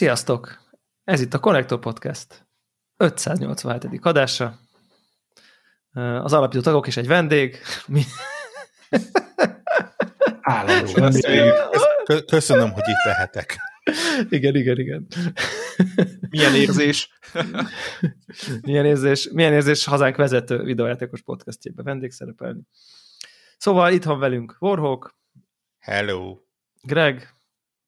Sziasztok! Ez itt a Connector Podcast 587. adása. Az alapító tagok és egy vendég. Mi... Állandó Köszönöm, hogy itt lehetek. Igen, igen, igen. Milyen érzés? milyen érzés, milyen érzés hazánk vezető videójátékos podcastjében vendég szerepelni. Szóval itt van velünk Warhawk. Hello. Greg.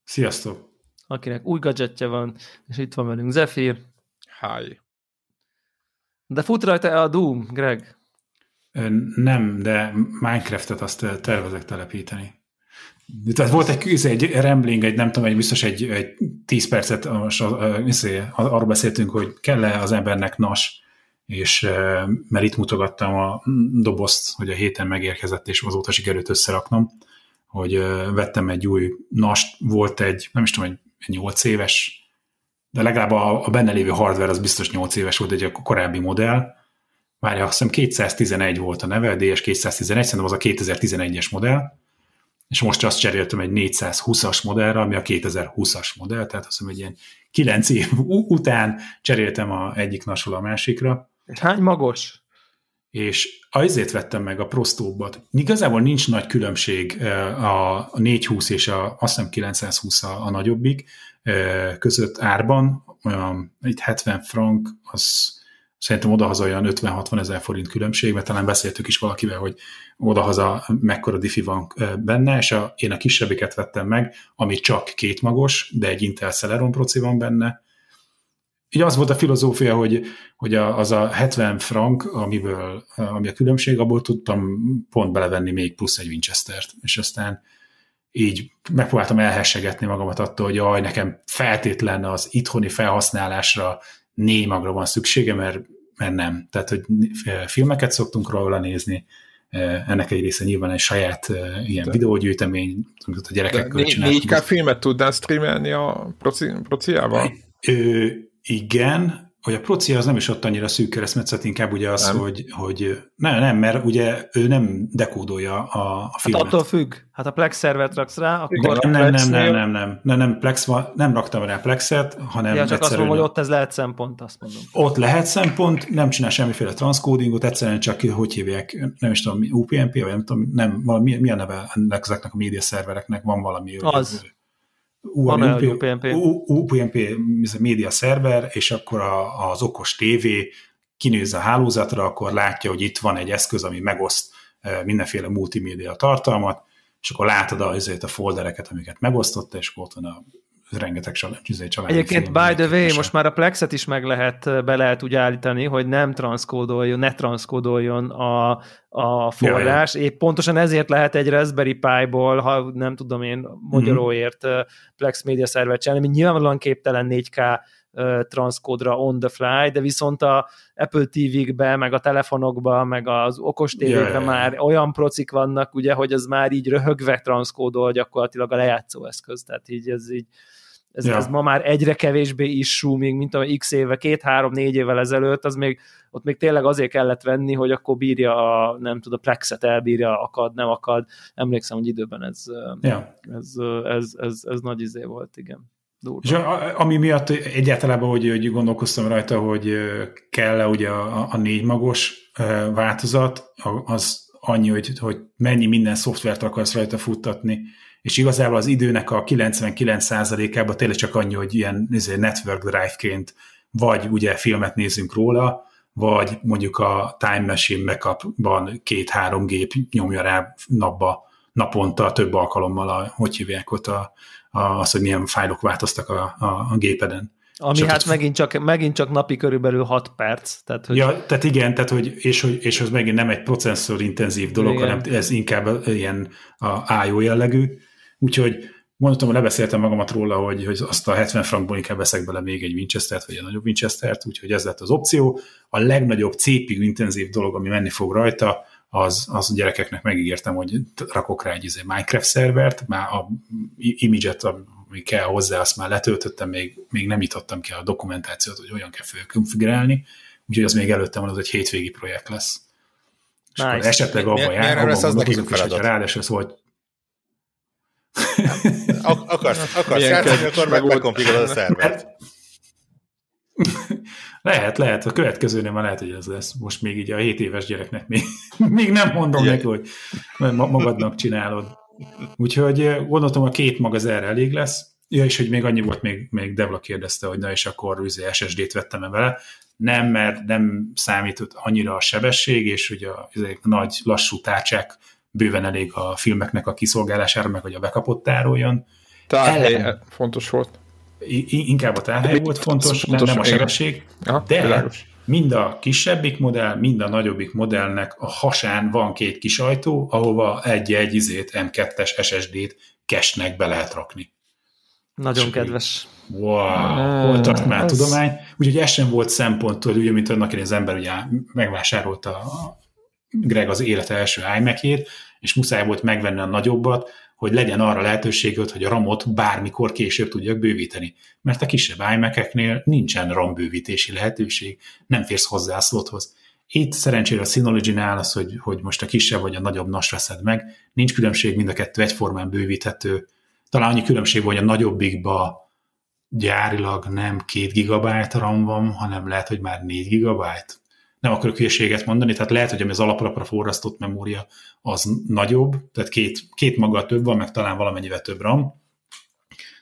Sziasztok akinek új gadgetje van, és itt van velünk Zephyr. Hi. De fut rajta a Doom, Greg? Nem, de Minecraftet azt tervezek telepíteni. Tehát volt egy, egy rambling, egy nem tudom, egy biztos egy, egy 10 percet most izé, arról beszéltünk, hogy kell-e az embernek nas, és mert itt mutogattam a dobozt, hogy a héten megérkezett, és azóta sikerült összeraknom, hogy vettem egy új nast, volt egy, nem is tudom, egy 8 éves, de legalább a, a benne lévő hardware az biztos 8 éves volt egy korábbi modell. Várja, azt hiszem 211 volt a neve, DS211, szerintem az a 2011-es modell, és most azt cseréltem egy 420-as modellre, ami a 2020-as modell, tehát azt hiszem, hogy ilyen 9 év után cseréltem a egyik nasról a másikra. Hány magos? És azért vettem meg a prostóbbat. Igazából nincs nagy különbség a 420 és a, azt hiszem 920 a, a nagyobbik között árban, itt 70 frank, az szerintem odahaza olyan 50-60 ezer forint különbség, mert talán beszéltük is valakivel, hogy odahaza mekkora diffi van benne, és a, én a kisebbiket vettem meg, ami csak kétmagos, de egy Intel Celeron proci van benne, így az volt a filozófia, hogy, hogy a, az a 70 frank, amiből, ami a különbség, abból tudtam pont belevenni még plusz egy Winchester-t, és aztán így megpróbáltam elhessegetni magamat attól, hogy jaj, nekem feltétlen az itthoni felhasználásra négy magra van szüksége, mert, mert nem. Tehát, hogy filmeket szoktunk róla nézni, ennek egy része nyilván egy saját ilyen De. videógyűjtemény, amit a gyerekekkel csináltunk. 4K filmet tudnál streamelni a proci, prociával? Ö, igen, hogy a proci az nem is ott annyira szűk keresztmetszet, inkább ugye az, nem. hogy, hogy nem, nem, mert ugye ő nem dekódolja a, a filmet. Hát attól függ. Hát a Plex szervet raksz rá, akkor... Nem, nem, nem, nem, nem, nem, nem, nem, Plex van, nem raktam rá Plexet, hanem ja, csak azt mondom, hogy ott ez lehet szempont, azt mondom. Ott lehet szempont, nem csinál semmiféle transzkódingot, egyszerűen csak, hogy hívják, nem is tudom, UPnP, vagy nem tudom, nem, valami, mi a neve ennek ezeknek a média szervereknek, van valami... Az. Ő, UPnP, UPnP. UPnP média szerver, és akkor a, az okos tévé kinéz a hálózatra, akkor látja, hogy itt van egy eszköz, ami megoszt mindenféle multimédia tartalmat, és akkor látod azért a foldereket, amiket megosztotta, és ott van a rengeteg izé, családi Egyébként, film, by the way, most már a Plexet is meg lehet, be lehet úgy állítani, hogy nem transzkódoljon, ne transzkódoljon a, a forrás. Ja, ja. Épp pontosan ezért lehet egy Raspberry Pi-ból, ha nem tudom én magyaróért mm-hmm. Plex média szervet csinálni, ami nyilvánvalóan képtelen 4K transzkódra on the fly, de viszont a Apple TV-kbe, meg a telefonokba, meg az okos tévékbe yeah, már olyan procik vannak, ugye, hogy az már így röhögve transzkódol gyakorlatilag a lejátszó eszköz, tehát így ez így ez, ja. ez ma már egyre kevésbé is még mint a x éve, két-három-négy évvel ezelőtt, az még, ott még tényleg azért kellett venni, hogy akkor bírja a, nem tudom, a plexet elbírja, akad, nem akad. Emlékszem, hogy időben ez, ja. ez, ez, ez, ez, ez nagy izé volt, igen. Durva. És a, ami miatt egyáltalán, hogy, hogy gondolkoztam rajta, hogy kell-e ugye a, a négy magos változat, az annyi, hogy, hogy mennyi minden szoftvert akarsz rajta futtatni, és igazából az időnek a 99%-ában tényleg csak annyi, hogy ilyen network drive-ként vagy ugye filmet nézünk róla, vagy mondjuk a Time Machine backupban két-három gép nyomja rá napba, naponta több alkalommal, a, hogy hívják ott a, a, az, hogy milyen fájlok változtak a, a, a gépeden. Ami és hát megint csak, megint csak napi körülbelül 6 perc. Tehát, hogy... Ja, tehát igen, tehát, hogy, és, hogy, és az megint nem egy processzor intenzív dolog, igen. hanem ez inkább ilyen a IO jellegű, Úgyhogy mondtam, hogy lebeszéltem magamat róla, hogy, hogy azt a 70 frankból inkább veszek bele még egy Winchester-t, vagy egy nagyobb Winchester-t, úgyhogy ez lett az opció. A legnagyobb CPU intenzív dolog, ami menni fog rajta, az, az a gyerekeknek megígértem, hogy rakok rá egy izé Minecraft szervert, már a image-et, ami kell hozzá, azt már letöltöttem, még, még nem nyitottam ki a dokumentációt, hogy olyan kell fölkonfigurálni, úgyhogy az még előttem van, az egy hétvégi projekt lesz. És nice. akkor esetleg abban jár, abban gondolkozunk, és hogyha ráadásul szóval, ak- akarsz, akarsz játszani, akkor meg megkonfigurálod a szervert. Lehet, lehet, a következőnél már lehet, hogy ez lesz. Most még így a 7 éves gyereknek még, még nem mondom neki, hogy ma- magadnak csinálod. Úgyhogy eh, gondoltam, a két mag az erre elég lesz. Ja, és hogy még annyi volt, még, még Devla kérdezte, hogy na és akkor üzé SSD-t vettem-e vele. Nem, mert nem számított annyira a sebesség, és ugye a, ezek nagy, lassú tárcsák bőven elég a filmeknek a kiszolgálására, meg hogy a bekapott tároljon. Tárhely Ellen. fontos volt. I- inkább a tárhely volt fontos, nem, Fontos, nem a igen. sebesség. Aha, De világos. mind a kisebbik modell, mind a nagyobbik modellnek a hasán van két kis ajtó, ahova egy-egy izét, M2-es SSD-t cashnek be lehet rakni. Nagyon Csak kedves. Wow, Mm, hol tart már a ez- tudomány? Úgyhogy ez sem volt szempont, hogy ugye, mint annak az ember ugye megvásárolta a Greg az élete első imac és muszáj volt megvenni a nagyobbat, hogy legyen arra lehetőséged, hogy a ramot bármikor később tudjak bővíteni. Mert a kisebb imac nincsen RAM bővítési lehetőség, nem férsz hozzá a slothoz. Itt szerencsére a Synology-nál az, hogy, hogy most a kisebb vagy a nagyobb NAS veszed meg, nincs különbség, mind a kettő egyformán bővíthető. Talán annyi különbség van, hogy a nagyobbikba gyárilag nem 2 gigabyte RAM van, hanem lehet, hogy már 4 gigabyte. Nem akarok hülyeséget mondani, tehát lehet, hogy ami az alaprapra forrasztott memória az nagyobb, tehát két, két maga több van, meg talán valamennyivel több RAM,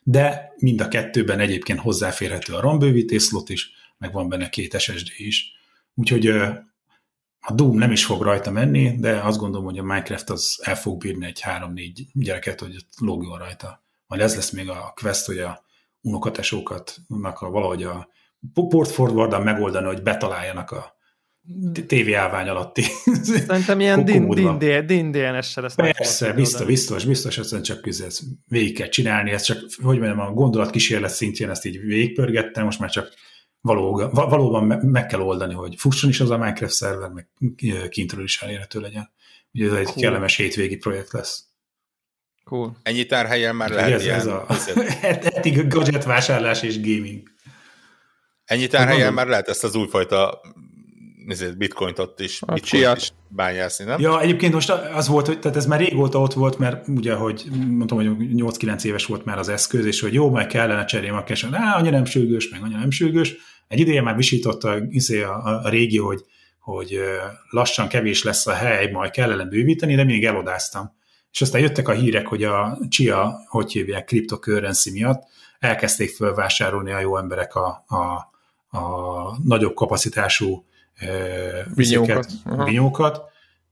de mind a kettőben egyébként hozzáférhető a RAM bővítés slot is, meg van benne két SSD is. Úgyhogy a Doom nem is fog rajta menni, de azt gondolom, hogy a Minecraft az el fog bírni egy 3-4 gyereket, hogy lógjon rajta. Majd ez lesz még a quest, hogy a unokatesókat a, valahogy a port forward megoldani, hogy betaláljanak a TV állvány alatti. Szerintem ilyen din, Kukumudva. din, din DNS-sel ezt Persze, biztos, biztos, biztos, ezt csak ez végig kell csinálni, ezt csak, hogy mondjam, a gondolatkísérlet szintjén ezt így végigpörgettem, most már csak valóban, valóban me- meg kell oldani, hogy fusson is az a Minecraft szerver, meg kintről is elérhető legyen. Ugye ez egy Cool. kellemes hétvégi projekt lesz. Cool. Ennyi tárhelyen már lehet ez, ilyen, ez a eddig gadget vásárlás és gaming. ennyi tárhelyen már lehet ezt az újfajta bitcoint ott is, A bitcoint csiát. is bányászni, nem? Ja, egyébként most az volt, hogy tehát ez már régóta ott volt, mert ugye, hogy mondtam, hogy 8-9 éves volt már az eszköz, és hogy jó, meg kellene cserélni a cash á, annyira nem sürgős, meg annyira nem sürgős. Egy ideje már visította izé, a, a, a régi, hogy, hogy lassan kevés lesz a hely, majd kellene bővíteni, de mindig elodáztam. És aztán jöttek a hírek, hogy a CIA, hogy hívják, cryptocurrency miatt elkezdték fölvásárolni a jó emberek a, a, a nagyobb kapacitású Vinyókat. vinyókat.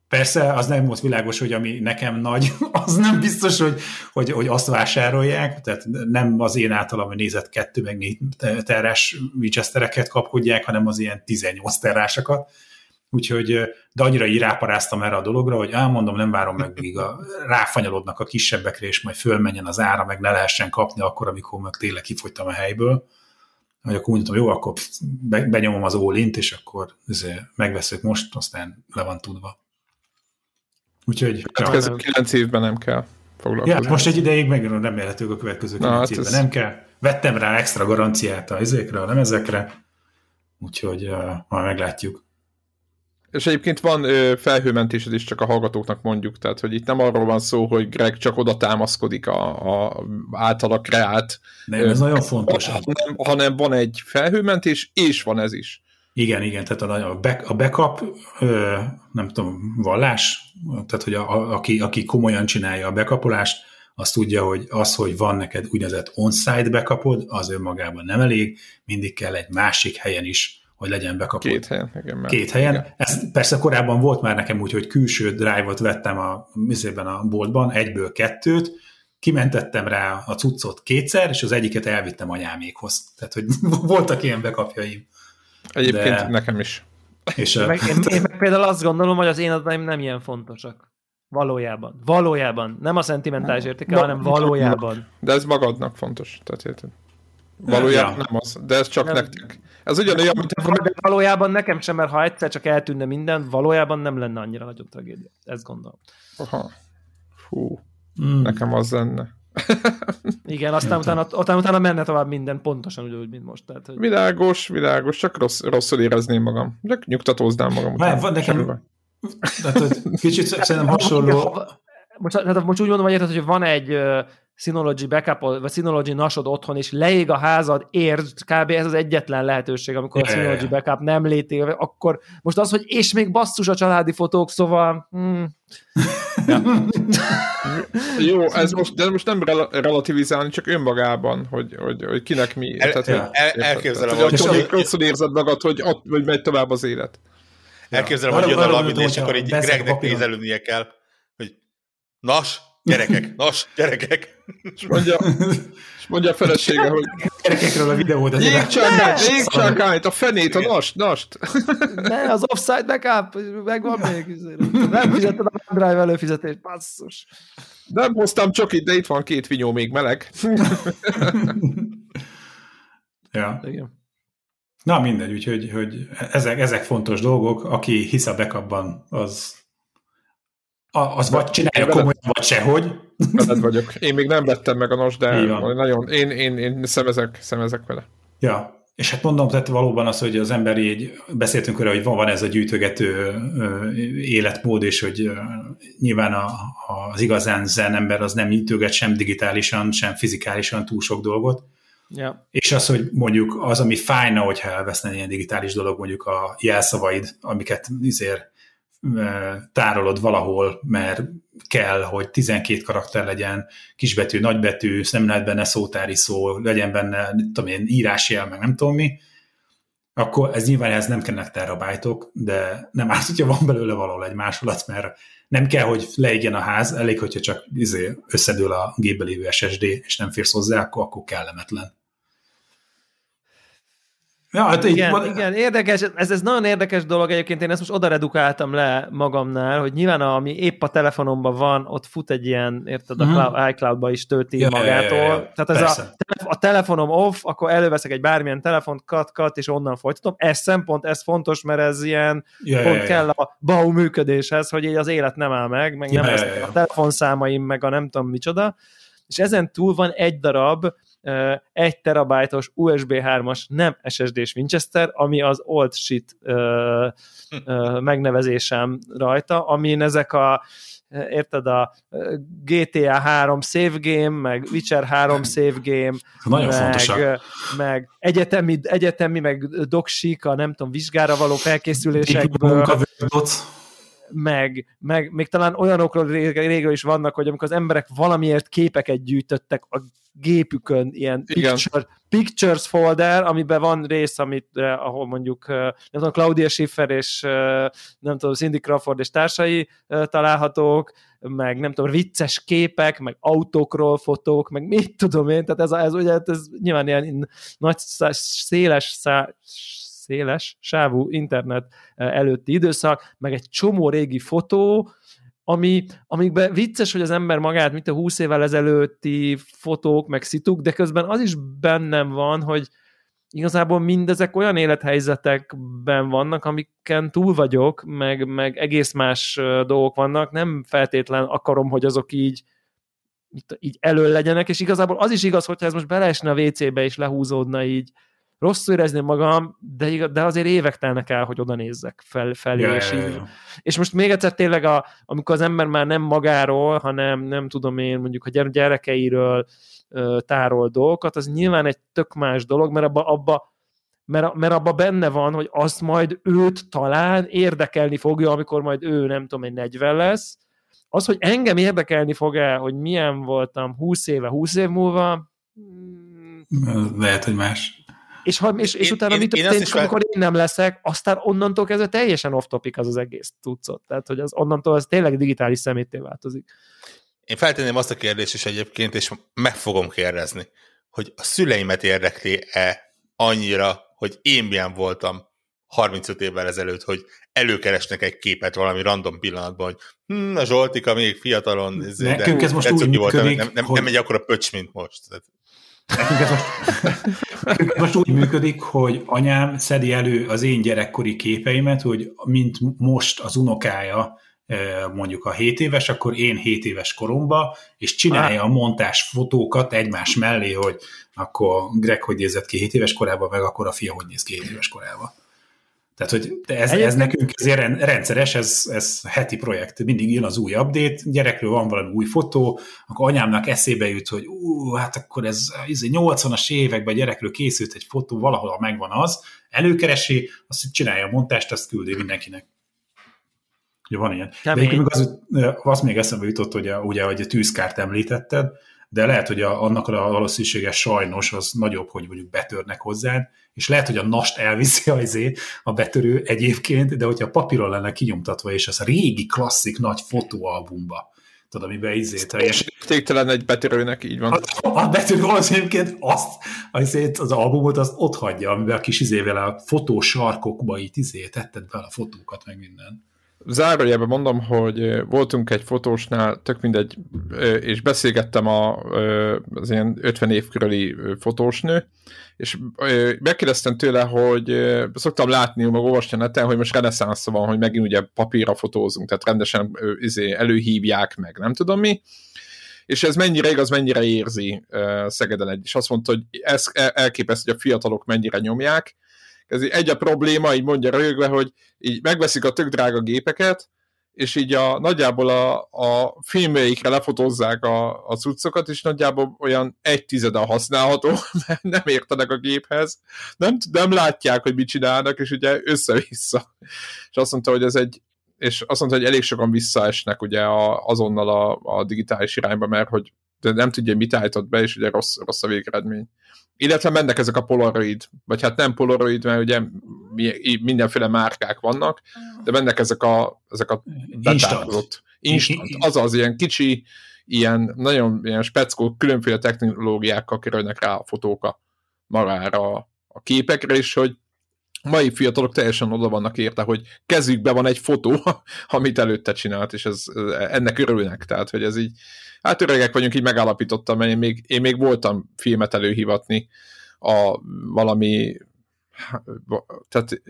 Persze, az nem volt világos, hogy ami nekem nagy, az nem biztos, hogy, hogy, hogy azt vásárolják, tehát nem az én általam nézett kettő meg négy terás Winchestereket kapkodják, hanem az ilyen 18 terásokat. Úgyhogy, de annyira így ráparáztam erre a dologra, hogy elmondom, nem várom meg, míg a, ráfanyalodnak a kisebbekre, és majd fölmenjen az ára, meg ne lehessen kapni akkor, amikor meg tényleg kifogytam a helyből. Hogy akkor úgy mondtam, jó, akkor be, benyomom az all és akkor ezért megveszek most, aztán le van tudva. Úgyhogy Következő kilenc évben nem kell foglalkozni. ja, most egy ideig meg remélhetőleg a következő kilenc hát évben ez- nem kell. Vettem rá extra garanciát a izékre, a lemezekre, úgyhogy uh, majd meglátjuk. És egyébként van ö, felhőmentésed is, csak a hallgatóknak mondjuk, tehát hogy itt nem arról van szó, hogy Greg csak oda támaszkodik a, a általa kreált, Nem, ez Ö, nagyon fontos. hanem, hanem van egy felhőmentés, és van ez is. Igen, igen, tehát a, a, back, a backup, ö, nem tudom, vallás, tehát hogy a, a, aki, aki komolyan csinálja a backupolást, az tudja, hogy az, hogy van neked úgynevezett on-site backupod, az önmagában nem elég, mindig kell egy másik helyen is, hogy legyen backupod. Két helyen. Igen, mert, Két helyen. Igen. Ez persze korábban volt már nekem úgy, hogy külső drive-ot vettem a, mizében a boltban, egyből kettőt, kimentettem rá a cuccot kétszer, és az egyiket elvittem anyámékhoz. Tehát, hogy voltak ilyen bekapjaim. Egyébként de- nekem is. És Én a, meg, én, én meg például azt gondolom, hogy az én adataim nem ilyen fontosak. Valójában. Valójában. Nem a szentimentális értéke, Ma- hanem valójában. De ez magadnak fontos. Tehát érted? Valójában Ja. nem az, de ez csak Nem. nektek. Ez ugyanolyan, mint de valójában nekem sem, mert ha egyszer csak eltűnne minden, valójában nem lenne annyira nagyobb tragédia. Ezt gondolom. Aha. Fú, mm, nekem az lenne. Igen, aztán utána, utána, utána menne tovább minden pontosan úgy, mint most. Tehát, hogy... Világos, világos, csak rossz, rosszul érezném magam. Csak nyugtatóznám magam. Utána. van nekem- tehát, hogy kicsit szerintem hasonló. Most, hát most úgy mondom, hogy érted, hogy van egy Synology backup vagy Synology nasod otthon, és leég a házad, érd, kb. ez az egyetlen lehetőség, amikor a Synology backup nem létél, akkor most az, hogy és még basszus a családi fotók, szóval... Hmm. Ja. Jó, ez most, de most nem rel- relativizálni, csak önmagában, hogy, hogy, hogy kinek mi. El, tehát, el, el, elképzelem, hogy, hogy, hogy rosszul érzed magad, hogy, hogy megy tovább az élet. Elképzelem, ja. hogy jön a Lamin, és akkor így Gregnek nézelődnie kell, nas, Gyerekek, nos, gyerekek. És mondja, és mondja a felesége, hogy gyerekekről a videót. Jégcsákányt, a fenét, a nast, nast. Ne, az offside backup, megvan még. Nem fizetted a OneDrive előfizetést, basszus. Nem hoztam csokit, de itt van két vinyó még meleg. ja. Igen. Na mindegy, úgyhogy hogy ezek, ezek fontos dolgok. Aki hisz a backupban, az az vagy csinálja komolyan, vagy sehogy. Veled vagyok. Én még nem vettem meg a nos, de nagyon, én, én, én szemezek, szemezek vele. Ja, és hát mondom, tehát valóban az, hogy az ember így, beszéltünk arra, hogy van, van ez a gyűjtögető életmód, és hogy nyilván a, az igazán zen ember az nem gyűjtöget sem digitálisan, sem fizikálisan túl sok dolgot. Ja. És az, hogy mondjuk az, ami fájna, hogyha elveszne ilyen digitális dolog, mondjuk a jelszavaid, amiket azért tárolod valahol, mert kell, hogy 12 karakter legyen, kisbetű, nagybetű, nem lehet benne szótári szó, legyen benne, tudom én, írásjel, meg nem tudom mi, akkor ez nyilván ez nem kellnek terabájtok, de nem árt, hogyha van belőle valahol egy másolat, mert nem kell, hogy leégjen a ház, elég, hogyha csak izé összedől a gépbe lévő SSD, és nem férsz hozzá, akkor, akkor kellemetlen. Ja, hát igen, így, igen, érdekes, ez, ez nagyon érdekes dolog egyébként, én ezt most oda redukáltam le magamnál, hogy nyilván ami épp a telefonomban van, ott fut egy ilyen, érted, a mm. cloud, iCloud-ba is tölti ja, magától. Ja, ja, ja. Tehát ez a, a telefonom off, akkor előveszek egy bármilyen telefont, kat, kat, és onnan folytatom. Ez szempont, ez fontos, mert ez ilyen ja, pont ja, kell ja. a BAU működéshez, hogy így az élet nem áll meg, meg ja, nem ja, ja. a telefonszámaim, meg a nem tudom micsoda. És ezen túl van egy darab, egy terabájtos USB 3-as nem SSD-s Winchester, ami az old shit megnevezésem rajta, amin ezek a érted, a GTA 3 save game, meg Witcher 3 save game, Nagyon meg, meg egyetemi, egyetemi, meg doksik, a nem tudom, vizsgára való felkészülésekből meg, meg még talán olyanokról régről is vannak, hogy amikor az emberek valamiért képeket gyűjtöttek a gépükön, ilyen picture, pictures folder, amiben van rész, amit, eh, ahol mondjuk nem tudom, Claudia Schiffer és nem tudom, Cindy Crawford és társai találhatók, meg nem tudom, vicces képek, meg autókról fotók, meg mit tudom én, tehát ez, ez ugye ez nyilván ilyen nagy, széles szá, széles sávú internet előtti időszak, meg egy csomó régi fotó, ami, amikben vicces, hogy az ember magát, mint a 20 évvel ezelőtti fotók, meg szituk, de közben az is bennem van, hogy igazából mindezek olyan élethelyzetekben vannak, amiken túl vagyok, meg, meg egész más dolgok vannak, nem feltétlen akarom, hogy azok így így elő legyenek, és igazából az is igaz, hogyha ez most beleesne a WC-be és lehúzódna így rosszul érezni magam, de, de azért évek telnek el, hogy oda nézzek fel, felé, ja, és, ja, ja. és most még egyszer tényleg, a, amikor az ember már nem magáról, hanem nem tudom én, mondjuk a gyerekeiről tárol dolgokat, az nyilván egy tök más dolog, mert abba, abba mert, mert abba benne van, hogy azt majd őt talán érdekelni fogja, amikor majd ő, nem tudom, egy 40 lesz. Az, hogy engem érdekelni fog-e, hogy milyen voltam 20 éve, 20 év múlva, lehet, hogy más. És, ha, és, és én, utána én, mi történik, amikor én nem leszek, aztán onnantól kezdve teljesen off-topic az az egész tucot. Tehát, hogy az onnantól az tényleg digitális szemétté változik. Én feltenném azt a kérdést is egyébként, és meg fogom kérdezni, hogy a szüleimet érdekli-e annyira, hogy én milyen voltam 35 évvel ezelőtt, hogy előkeresnek egy képet valami random pillanatban, hogy hm, a Zsoltika még fiatalon, Nekünk ez most úgy működik, nem, nem, hogy... nem egy akkora pöcs, mint most. Tehát Nekünk ez most, most úgy működik, hogy anyám szedi elő az én gyerekkori képeimet, hogy mint most az unokája mondjuk a 7 éves, akkor én 7 éves koromba, és csinálja a montás fotókat egymás mellé, hogy akkor Greg hogy nézett ki 7 éves korában, meg akkor a fia hogy néz ki 7 éves korában. Tehát, hogy ez, ez nekünk ezért rendszeres, ez, ez heti projekt. Mindig jön az új update, gyerekről van valami új fotó, akkor anyámnak eszébe jut, hogy ú, hát akkor ez, ez 80-as években gyerekről készült egy fotó, valahol megvan az, előkeresi, azt csinálja a montást, azt küldi mindenkinek. Ugye van ilyen. Kemény. De még az, az még eszembe jutott, hogy a, ugye, hogy a tűzkárt említetted, de lehet, hogy a, annak a valószínűsége sajnos az nagyobb, hogy mondjuk betörnek hozzá, és lehet, hogy a nast elviszi a, izé, a betörő egyébként, de hogyha papíron lenne kinyomtatva, és az a régi klasszik nagy fotóalbumba, tudod, amiben izé... És értéktelen egy betörőnek, így van. A, a betörő az egyébként azt, azért az albumot azt ott hagyja, amiben a kis izével a fotósarkokba itt izé tetted be a fotókat, meg minden zárójelben mondom, hogy voltunk egy fotósnál, tök mindegy, és beszélgettem a, az ilyen 50 év körüli fotósnő, és megkérdeztem tőle, hogy szoktam látni, meg olvasni a neten, hogy most reneszánsz van, hogy megint ugye papírra fotózunk, tehát rendesen izé, előhívják meg, nem tudom mi, és ez mennyire igaz, mennyire érzi Szegeden egy, és azt mondta, hogy ez elképesztő, hogy a fiatalok mennyire nyomják, ez egy a probléma, így mondja rögve, hogy így megveszik a tök drága gépeket, és így a, nagyjából a, a filmjeikre lefotozzák a, a cuccokat, és nagyjából olyan egy tizede használható, mert nem értenek a géphez, nem, nem látják, hogy mit csinálnak, és ugye össze-vissza. És azt mondta, hogy ez egy, és azt mondta, hogy elég sokan visszaesnek ugye a, azonnal a, a digitális irányba, mert hogy de nem tudja, mit állított be, és ugye rossz, rossz a végeredmény. Illetve mennek ezek a Polaroid, vagy hát nem Polaroid, mert ugye mindenféle márkák vannak, de mennek ezek a, ezek a instant. instant. az ilyen kicsi, ilyen nagyon ilyen speckó, különféle technológiákkal kerülnek rá a fotók a magára a képekre, és hogy mai fiatalok teljesen oda vannak érte, hogy kezükbe van egy fotó, amit előtte csinált, és ez, ennek örülnek, tehát hogy ez így, hát öregek vagyunk, így megállapítottam, mert én még, én még voltam filmet előhivatni a valami, tehát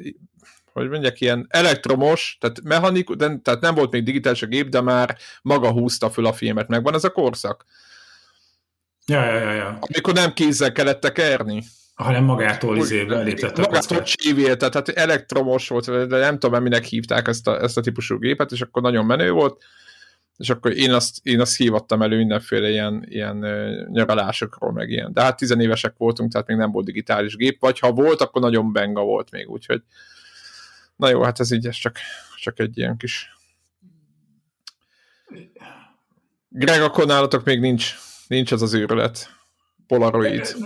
hogy mondjak, ilyen elektromos, tehát mechanikus, de, tehát nem volt még digitális a gép, de már maga húzta föl a filmet. Megvan ez a korszak? Ja, ja, ja, ja. Amikor nem kézzel kellett tekerni hanem magától izébe léptette Magától csévélt, tehát elektromos volt, de nem tudom, minek hívták ezt a, ezt a típusú gépet, és akkor nagyon menő volt, és akkor én azt, én azt hívattam elő mindenféle ilyen, ilyen nyaralásokról, meg ilyen. De hát tizenévesek voltunk, tehát még nem volt digitális gép, vagy ha volt, akkor nagyon benga volt még, úgyhogy na jó, hát ez így, ez csak, csak egy ilyen kis Greg, akkor nálatok még nincs, nincs az az őrület. Polaroid.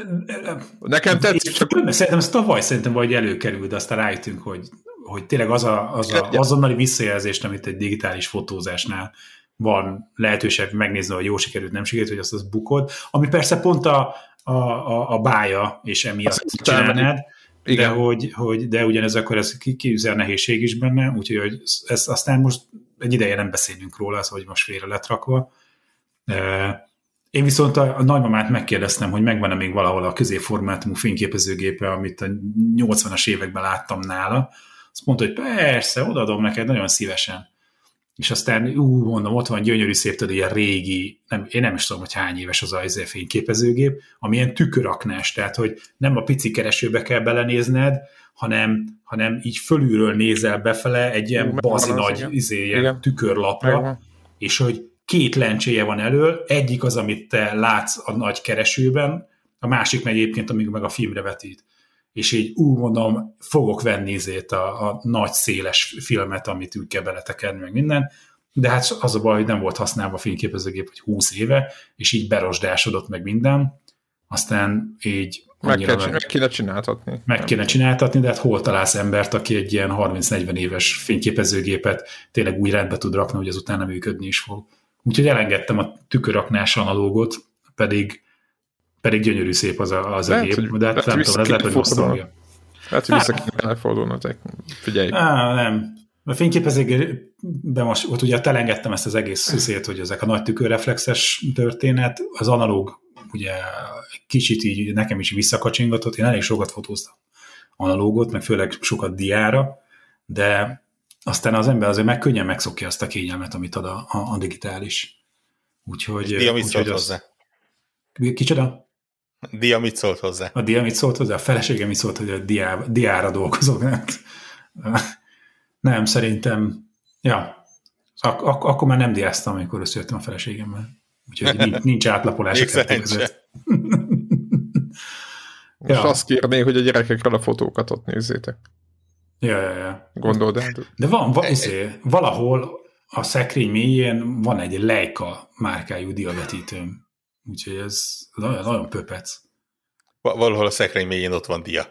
Nekem tetszik, csak... Szerintem ez tavaly szerintem vagy előkerült, de aztán rájöttünk, hogy, hogy tényleg az a, az a azonnali visszajelzést, amit egy digitális fotózásnál van lehetőség megnézni, hogy jó sikerült, nem sikerült, hogy azt az bukod, ami persze pont a, a, a, a bája, és emiatt csinálnád, de, hogy, hogy, de ugyanez akkor ez kiüzel nehézség is benne, úgyhogy hogy ez, aztán most egy ideje nem beszélünk róla, az, hogy most félre lett rakva. Én viszont a, a nagymamát megkérdeztem, hogy megvan-e még valahol a középformátumú fényképezőgépe, amit a 80-as években láttam nála. Azt mondta, hogy persze, odaadom neked nagyon szívesen. És aztán, ú, mondom, ott van gyönyörű szép, tudod, ilyen régi, nem, én nem is tudom, hogy hány éves az a fényképezőgép, ami ilyen tüköraknás, tehát, hogy nem a pici keresőbe kell belenézned, hanem, hanem így fölülről nézel befele egy ilyen bazi nagy izé, ilyen tükörlapra, és hogy két lencséje van elől, egyik az, amit te látsz a nagy keresőben, a másik meg egyébként, amíg meg a filmre vetít. És így úgy mondom, fogok venni zét a, a nagy széles filmet, amit úgy kell beletekerni, meg minden, de hát az a baj, hogy nem volt használva a fényképezőgép, hogy 20 éve, és így berosdásodott meg minden, aztán így meg, kell, meg, meg kéne csináltatni. Meg kéne csináltatni, de hát hol találsz embert, aki egy ilyen 30-40 éves fényképezőgépet tényleg úgy rendbe tud rakni, hogy az utána működni is fog. Úgyhogy elengedtem a tüköröknás analógot, pedig, pedig gyönyörű szép az a, az lehet, a gép, de hát nem tudom, ez lehet, hogy nosztalgia. Lehet, hogy vissza kéne elfordulni, figyelj. Á, nem. A fényképezőgében most ott ugye elengedtem ezt az egész szüszét, hogy ezek a nagy tükörreflexes történet, az analóg ugye kicsit így nekem is visszakacsingatott, én elég sokat fotóztam analógot, meg főleg sokat diára, de aztán az ember azért meg könnyen megszokja azt a kényelmet, amit ad a, a, a digitális. Úgyhogy... Dia mit szólt hozzá? Kicsoda? Dia mit szólt hozzá? A Dia mit szólt hozzá? A felesége mit szólt, hogy a diá, diára dolgozok. Nem, szerintem, ja, ak- ak- akkor már nem diáztam, amikor összejöttem a feleségemmel. Úgyhogy nincs, nincs átlapolás a kettő között. Most ja. azt kérné, hogy a gyerekekről a fotókat ott nézzétek. Ja, ja, ja. Gondold el. De van, va, izé, valahol a szekrény mélyén van egy Leica márkájú diavetítőm. Úgyhogy ez nagyon, nagyon pöpec. Valahol a szekrény mélyén ott van dia.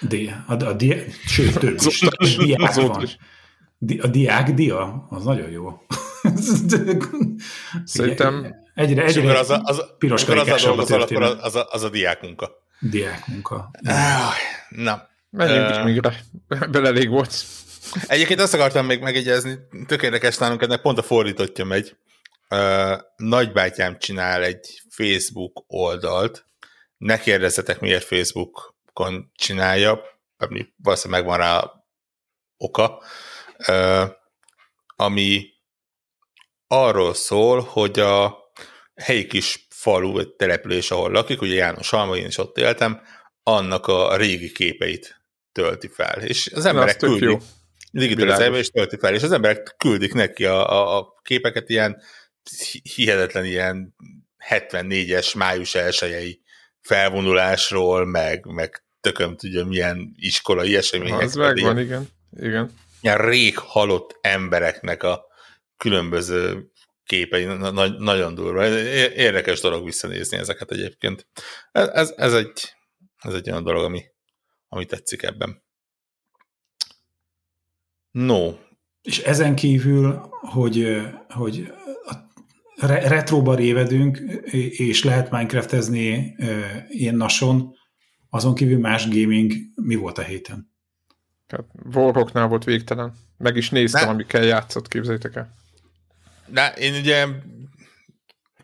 Dia. A, a dia, sőt, több is. Diák van. A diák dia, az nagyon jó. Szerintem egyre, egyre az a, az, piros az a dolgozol, akkor az a, az a diák munka. Diák munka. Na. Menjünk még bele elég volt. Egyébként azt akartam még megegyezni, tökéletes nálunk ennek pont a fordítottja megy. Uh, nagybátyám csinál egy Facebook oldalt, ne kérdezzetek, miért Facebookon csinálja, ami valószínűleg megvan rá oka, uh, ami arról szól, hogy a helyi kis falu, vagy település, ahol lakik, ugye János Alma, én is ott éltem, annak a régi képeit tölti fel. És az emberek Na, küldik, digitalizálva és tölti fel, és az emberek küldik neki a, a, a képeket ilyen hihetetlen ilyen 74-es május elsőjei felvonulásról, meg, meg tököm tudja milyen iskolai események. Az megvan, igen. igen. Ilyen rég halott embereknek a különböző képei, na, nagyon durva. Érdekes dolog visszanézni ezeket egyébként. Ez, ez, ez, egy, ez egy olyan dolog, ami, ami tetszik ebben. No. És ezen kívül, hogy, hogy re- retroba révedünk, és lehet Minecraftezni ilyen nason, azon kívül más gaming mi volt a héten? Hát Warhawknál volt végtelen. Meg is néztem, ne. amikkel játszott, képzeljétek el. Na, én ugye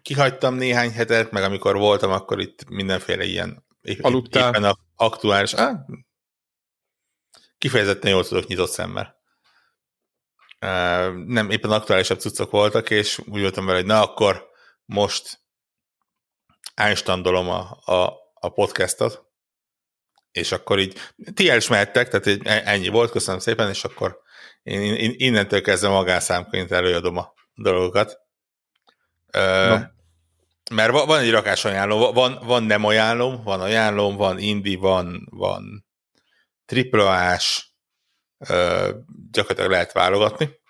kihagytam néhány hetet, meg amikor voltam, akkor itt mindenféle ilyen Aludtál. éppen a aktuális, ah, kifejezetten jól tudok nyitott szemmel. Nem, éppen aktuálisabb cuccok voltak, és úgy voltam vele, hogy na akkor most einstandolom a, a, a podcastot, és akkor így ti el is mehettek, tehát e- ennyi volt, köszönöm szépen, és akkor én, én innentől kezdve magánszámként előadom a dolgokat. Uh, mert van egy rakás ajánló, van, van nem ajánlom, van ajánlom, van indie, van, van triplás, uh, gyakorlatilag lehet válogatni.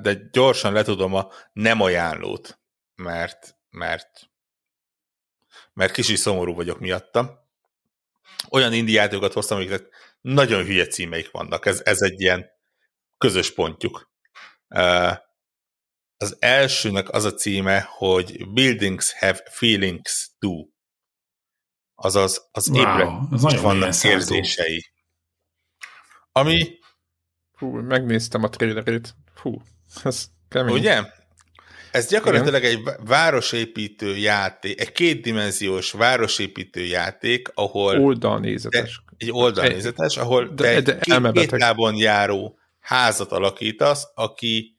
De gyorsan letudom a nem ajánlót, mert, mert mert kicsit szomorú vagyok miatta. Olyan indie játékokat hoztam, amiknek nagyon hülye címeik vannak. Ez, ez egy ilyen közös pontjuk. Az elsőnek az a címe, hogy Buildings have feelings too. Azaz az wow, épületnek vannak érzései. Ami... Hú, megnéztem a trailerét. Hú, ez kemény. Ugye? Ez gyakorlatilag Igen. egy városépítő játék, egy kétdimenziós városépítő játék, ahol... Oldalnézetes. Egy oldalnézetes, ahol de, de két, két lábon járó házat alakítasz, aki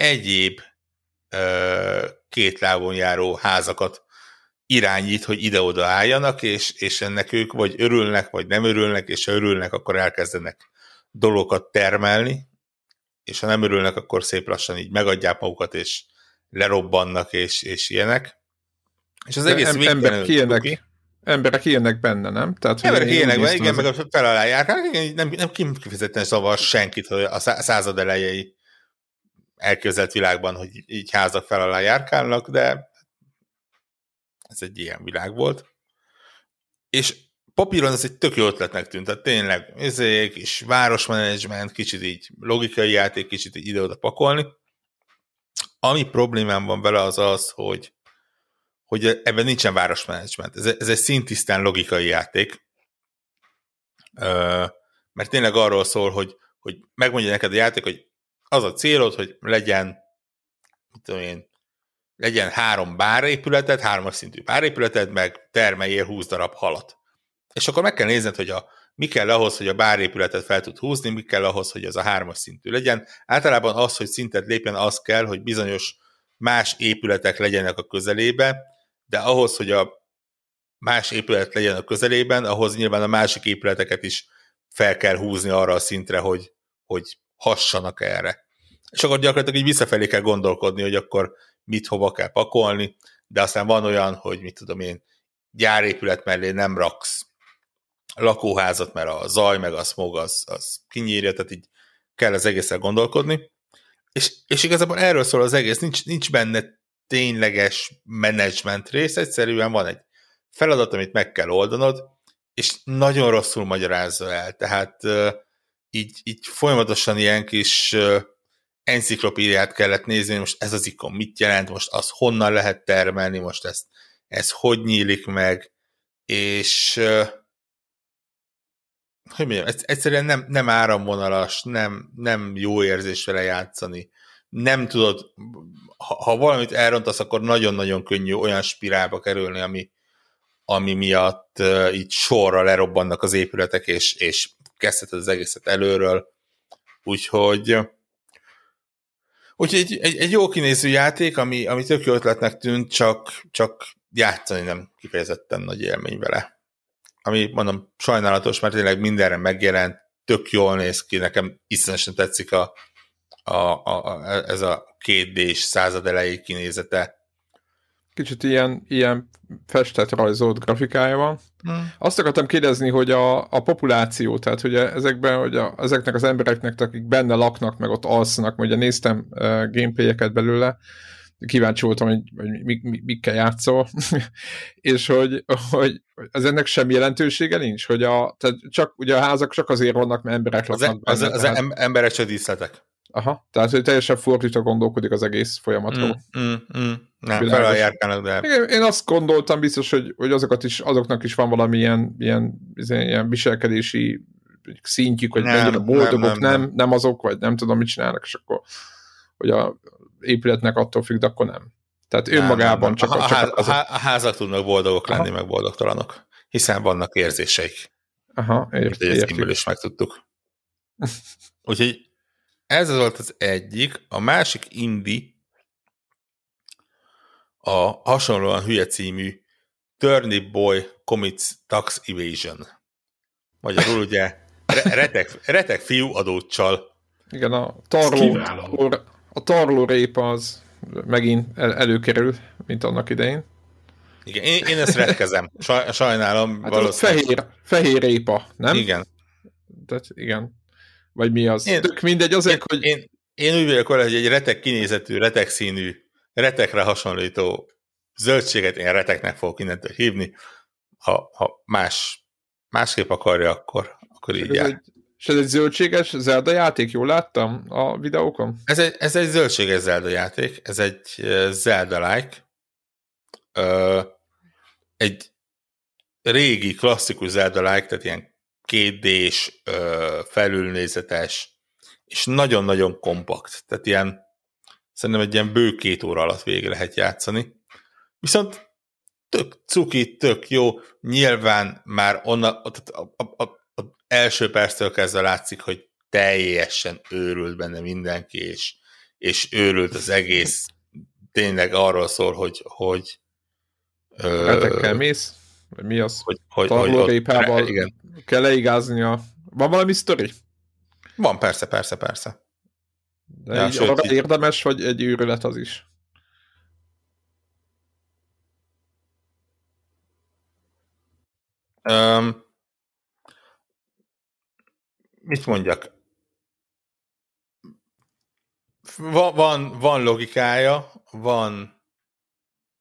egyéb ö, két lábon járó házakat irányít, hogy ide-oda álljanak, és, és ennek ők vagy örülnek, vagy nem örülnek, és ha örülnek, akkor elkezdenek dolgokat termelni, és ha nem örülnek, akkor szép lassan így megadják magukat, és lerobbannak, és, és ilyenek. És az De egész em, emberek ilyenek, emberek ilyenek benne, nem? Tehát, emberek ilyenek benne, igen, meg a fel nem, nem kifejezetten zavar senkit, hogy a század elejei elképzelt világban, hogy így házak fel alá járkálnak, de ez egy ilyen világ volt. És papíron ez egy tök jó ötletnek tűnt, tehát tényleg ezek is városmenedzsment, kicsit így logikai játék, kicsit így ide-oda pakolni. Ami problémám van vele az az, hogy, hogy ebben nincsen városmenedzsment. Ez, ez egy szintisztán logikai játék, mert tényleg arról szól, hogy, hogy megmondja neked a játék, hogy az a célod, hogy legyen, mit tudom én, legyen három bárépületed, hármas szintű bárépületed, meg termeljél 20 darab halat. És akkor meg kell nézned, hogy a, mi kell ahhoz, hogy a bárépületet fel tud húzni, mi kell ahhoz, hogy az a hármas szintű legyen. Általában az, hogy szintet lépjen, az kell, hogy bizonyos más épületek legyenek a közelébe, de ahhoz, hogy a más épület legyen a közelében, ahhoz nyilván a másik épületeket is fel kell húzni arra a szintre, hogy, hogy hassanak erre. És akkor gyakorlatilag így visszafelé kell gondolkodni, hogy akkor mit hova kell pakolni, de aztán van olyan, hogy mit tudom én, gyárépület mellé nem raksz lakóházat, mert a zaj meg a smog az, az kinyírja, tehát így kell az egészen gondolkodni. És, és igazából erről szól az egész, nincs, nincs benne tényleges menedzsment rész, egyszerűen van egy feladat, amit meg kell oldanod, és nagyon rosszul magyarázza el, tehát így, így folyamatosan ilyen kis enciklopédiát kellett nézni, most ez az ikon mit jelent, most az honnan lehet termelni, most ezt, ez hogy nyílik meg, és hogy mondjam, egyszerűen nem, nem áramvonalas, nem, nem jó érzés vele játszani. Nem tudod, ha, ha valamit elrontasz, akkor nagyon-nagyon könnyű olyan spirálba kerülni, ami, ami miatt uh, így sorra lerobbannak az épületek, és, és kezdheted az egészet előről. Úgyhogy úgyhogy egy, egy, egy jó kinéző játék, ami, ami tök jó ötletnek tűnt, csak, csak játszani nem kifejezetten nagy élmény vele ami mondom sajnálatos, mert tényleg mindenre megjelent, tök jól néz ki, nekem iszonyatosan tetszik a, a, a, a, ez a két d század elejé kinézete. Kicsit ilyen, ilyen festett rajzolt grafikája van. Hmm. Azt akartam kérdezni, hogy a, a populáció, tehát hogy ezekben, hogy a, ezeknek az embereknek, akik benne laknak, meg ott alszanak, ugye néztem uh, gameplayeket belőle, kíváncsi voltam, hogy, hogy mi, mi, mikkel játszol, és hogy, hogy ez ennek semmi jelentősége nincs, hogy a, tehát csak, ugye a házak csak azért vannak, mert emberek laknak az, benne. Az, az tehát... emberek csak díszletek. Aha, tehát hogy teljesen fordítva gondolkodik az egész folyamatról. Mm, mm, mm. Nem, járkálnak, de... Igen, én azt gondoltam biztos, hogy, hogy azokat is, azoknak is van valami ilyen, ilyen, ilyen viselkedési szintjük, hogy mennyire boldogok, nem, nem, nem, nem azok, vagy nem tudom, mit csinálnak, és akkor hogy a épületnek attól függ, de akkor nem. Tehát önmagában nem, nem. csak, a, csak az a, a házak tudnak boldogok Aha. lenni, meg boldogtalanok, hiszen vannak érzéseik. Aha, ért, ezt is megtudtuk. Úgyhogy ez volt az egyik. A másik indi a hasonlóan hülye című Turnip Boy Commits Tax Evasion. Magyarul ugye retek, retek fiú adóccsal. Igen, a tarló, a tarlórépa az megint el, előkerül, mint annak idején. Igen, én, én ezt retkezem. Saj, sajnálom. Hát valószínűleg. fehér, fehér répa, nem? Igen. Tehát igen. Vagy mi az? Én, Tök mindegy, azért, én, hogy... Én, én úgy vagyok hogy egy retek kinézetű, retek színű, retekre hasonlító zöldséget én reteknek fogok innentől hívni. Ha, ha más, másképp akarja, akkor, akkor így jár. És ez egy zöldséges Zelda játék, jól láttam a videókon? Ez egy, ez egy zöldséges Zelda játék, ez egy Zelda-like. egy régi, klasszikus Zelda-like, tehát ilyen kétdés, felülnézetes, és nagyon-nagyon kompakt. Tehát ilyen, szerintem egy ilyen bő két óra alatt végig lehet játszani. Viszont tök cuki, tök jó, nyilván már onnan, a, a, a, első perctől kezdve látszik, hogy teljesen őrült benne mindenki, és, és őrült az egész. Tényleg arról szól, hogy, hogy Hetekkel mész? Vagy mi az? Hogy, hogy, hogy igen. kell leigáznia. Van valami sztori? Van, persze, persze, persze. De ja, így sőt, arra így... érdemes, hogy egy őrület az is. Um, mit mondjak? Van, van, van logikája, van,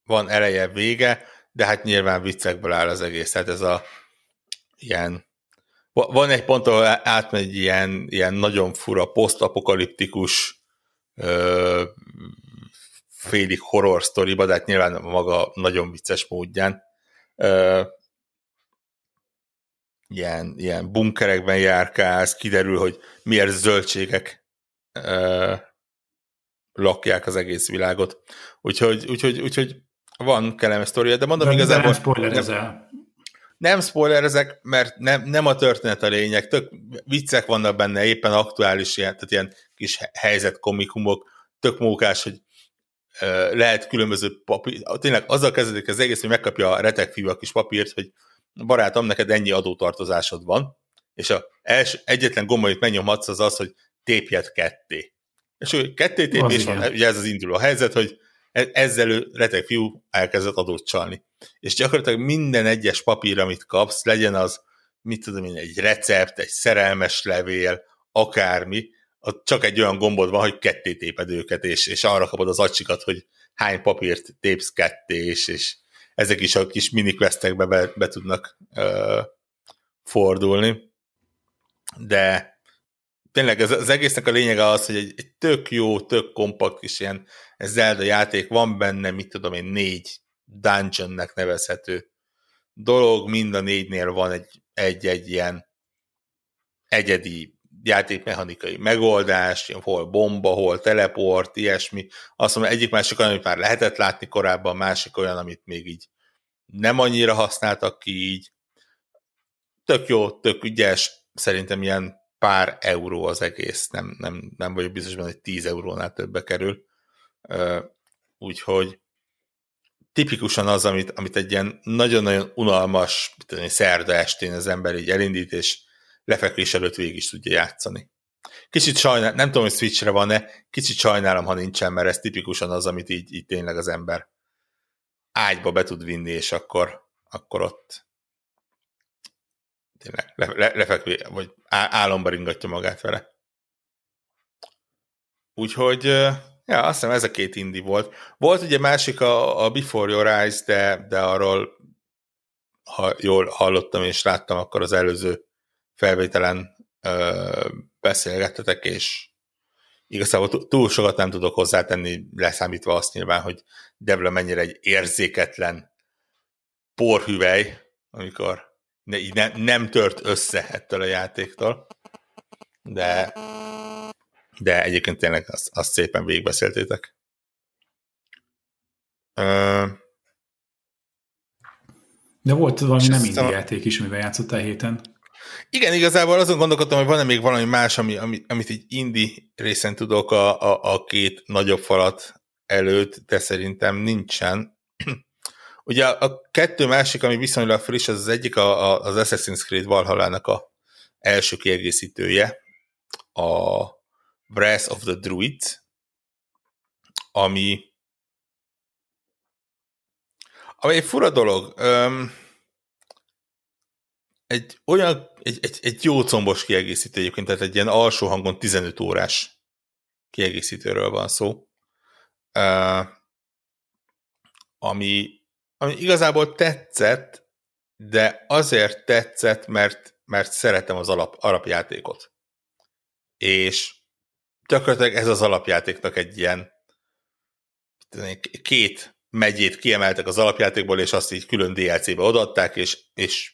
van eleje, vége, de hát nyilván viccekből áll az egész. Tehát ez a ilyen van egy pont, ahol átmegy ilyen, ilyen nagyon fura, posztapokaliptikus ö, félig horror sztoriba, de hát nyilván maga nagyon vicces módján. Ö, ilyen, ilyen bunkerekben járkálsz, kiderül, hogy miért zöldségek ö, lakják az egész világot. Úgyhogy, úgyhogy, úgyhogy van kellemes sztoria, de mondom, de igazából... Nem spoilerezel. Nem spoilerezek, mert nem, nem a történet a lényeg, tök viccek vannak benne, éppen aktuális ilyen, tehát ilyen kis helyzetkomikumok, tök mókás, hogy lehet különböző papír, tényleg azzal kezdődik az egész, hogy megkapja a retek fiú a kis papírt, hogy barátom, neked ennyi adótartozásod van, és a els, egyetlen gomb, amit megnyomhatsz, az az, hogy tépjed ketté. És hogy ketté tépés van, ugye ez az induló helyzet, hogy ezzel retek fiú elkezdett adót csalni. És gyakorlatilag minden egyes papír, amit kapsz, legyen az, mit tudom én, egy recept, egy szerelmes levél, akármi, ott csak egy olyan gombod van, hogy ketté téped őket, és, és arra kapod az acsikat, hogy hány papírt tépsz ketté, és, és ezek is a kis miniquestekbe be, be tudnak uh, fordulni. De tényleg ez, az egésznek a lényege az, hogy egy, egy tök jó, tök kompakt kis ilyen Zelda játék, van benne, mit tudom én, négy dungeonnek nevezhető dolog, mind a négynél van egy, egy-egy ilyen egyedi játékmechanikai megoldás, hol bomba, hol teleport, ilyesmi. Azt mondom, egyik másik olyan, amit már lehetett látni korábban, másik olyan, amit még így nem annyira használtak ki így. Tök jó, tök ügyes, szerintem ilyen pár euró az egész, nem, nem, nem vagyok biztos benne, hogy 10 eurónál többe kerül. Úgyhogy tipikusan az, amit, amit egy ilyen nagyon-nagyon unalmas tudom, szerda estén az ember így elindít, és lefekvés előtt végig is tudja játszani. Kicsit sajnálom, nem tudom, hogy Switchre van-e, kicsit sajnálom, ha nincsen, mert ez tipikusan az, amit így, így tényleg az ember ágyba be tud vinni, és akkor, akkor ott tényleg le, le, lefekvé, vagy álomba ringatja magát vele. Úgyhogy, ja, azt hiszem ez a két indi volt. Volt ugye másik a, a Before Your Eyes, de, de arról ha jól hallottam és láttam, akkor az előző felvételen ö, beszélgettetek, és igazából túl sokat nem tudok hozzátenni, leszámítva azt nyilván, hogy Devla mennyire egy érzéketlen porhüvely, amikor ne, ne, nem tört össze ettől a játéktól, de, de egyébként tényleg azt, azt szépen végigbeszéltétek. De volt valami nem indi játék is, amivel játszottál héten. Igen, igazából azon gondolkodtam, hogy van-e még valami más, ami, ami, amit így indi részen tudok a, a, a két nagyobb falat előtt, de szerintem nincsen. Ugye a kettő másik, ami viszonylag friss, az az egyik a, a, az Assassin's Creed Valhalla-nak a első kiegészítője, a Breath of the Druid, ami ami egy fura dolog. Um, egy olyan, egy, egy, egy jó combos kiegészítő egyébként, tehát egy ilyen alsó hangon 15 órás kiegészítőről van szó, uh, ami, ami igazából tetszett, de azért tetszett, mert, mert szeretem az alap, alapjátékot. És gyakorlatilag ez az alapjátéknak egy ilyen két megyét kiemeltek az alapjátékból, és azt így külön DLC-be odaadták, és, és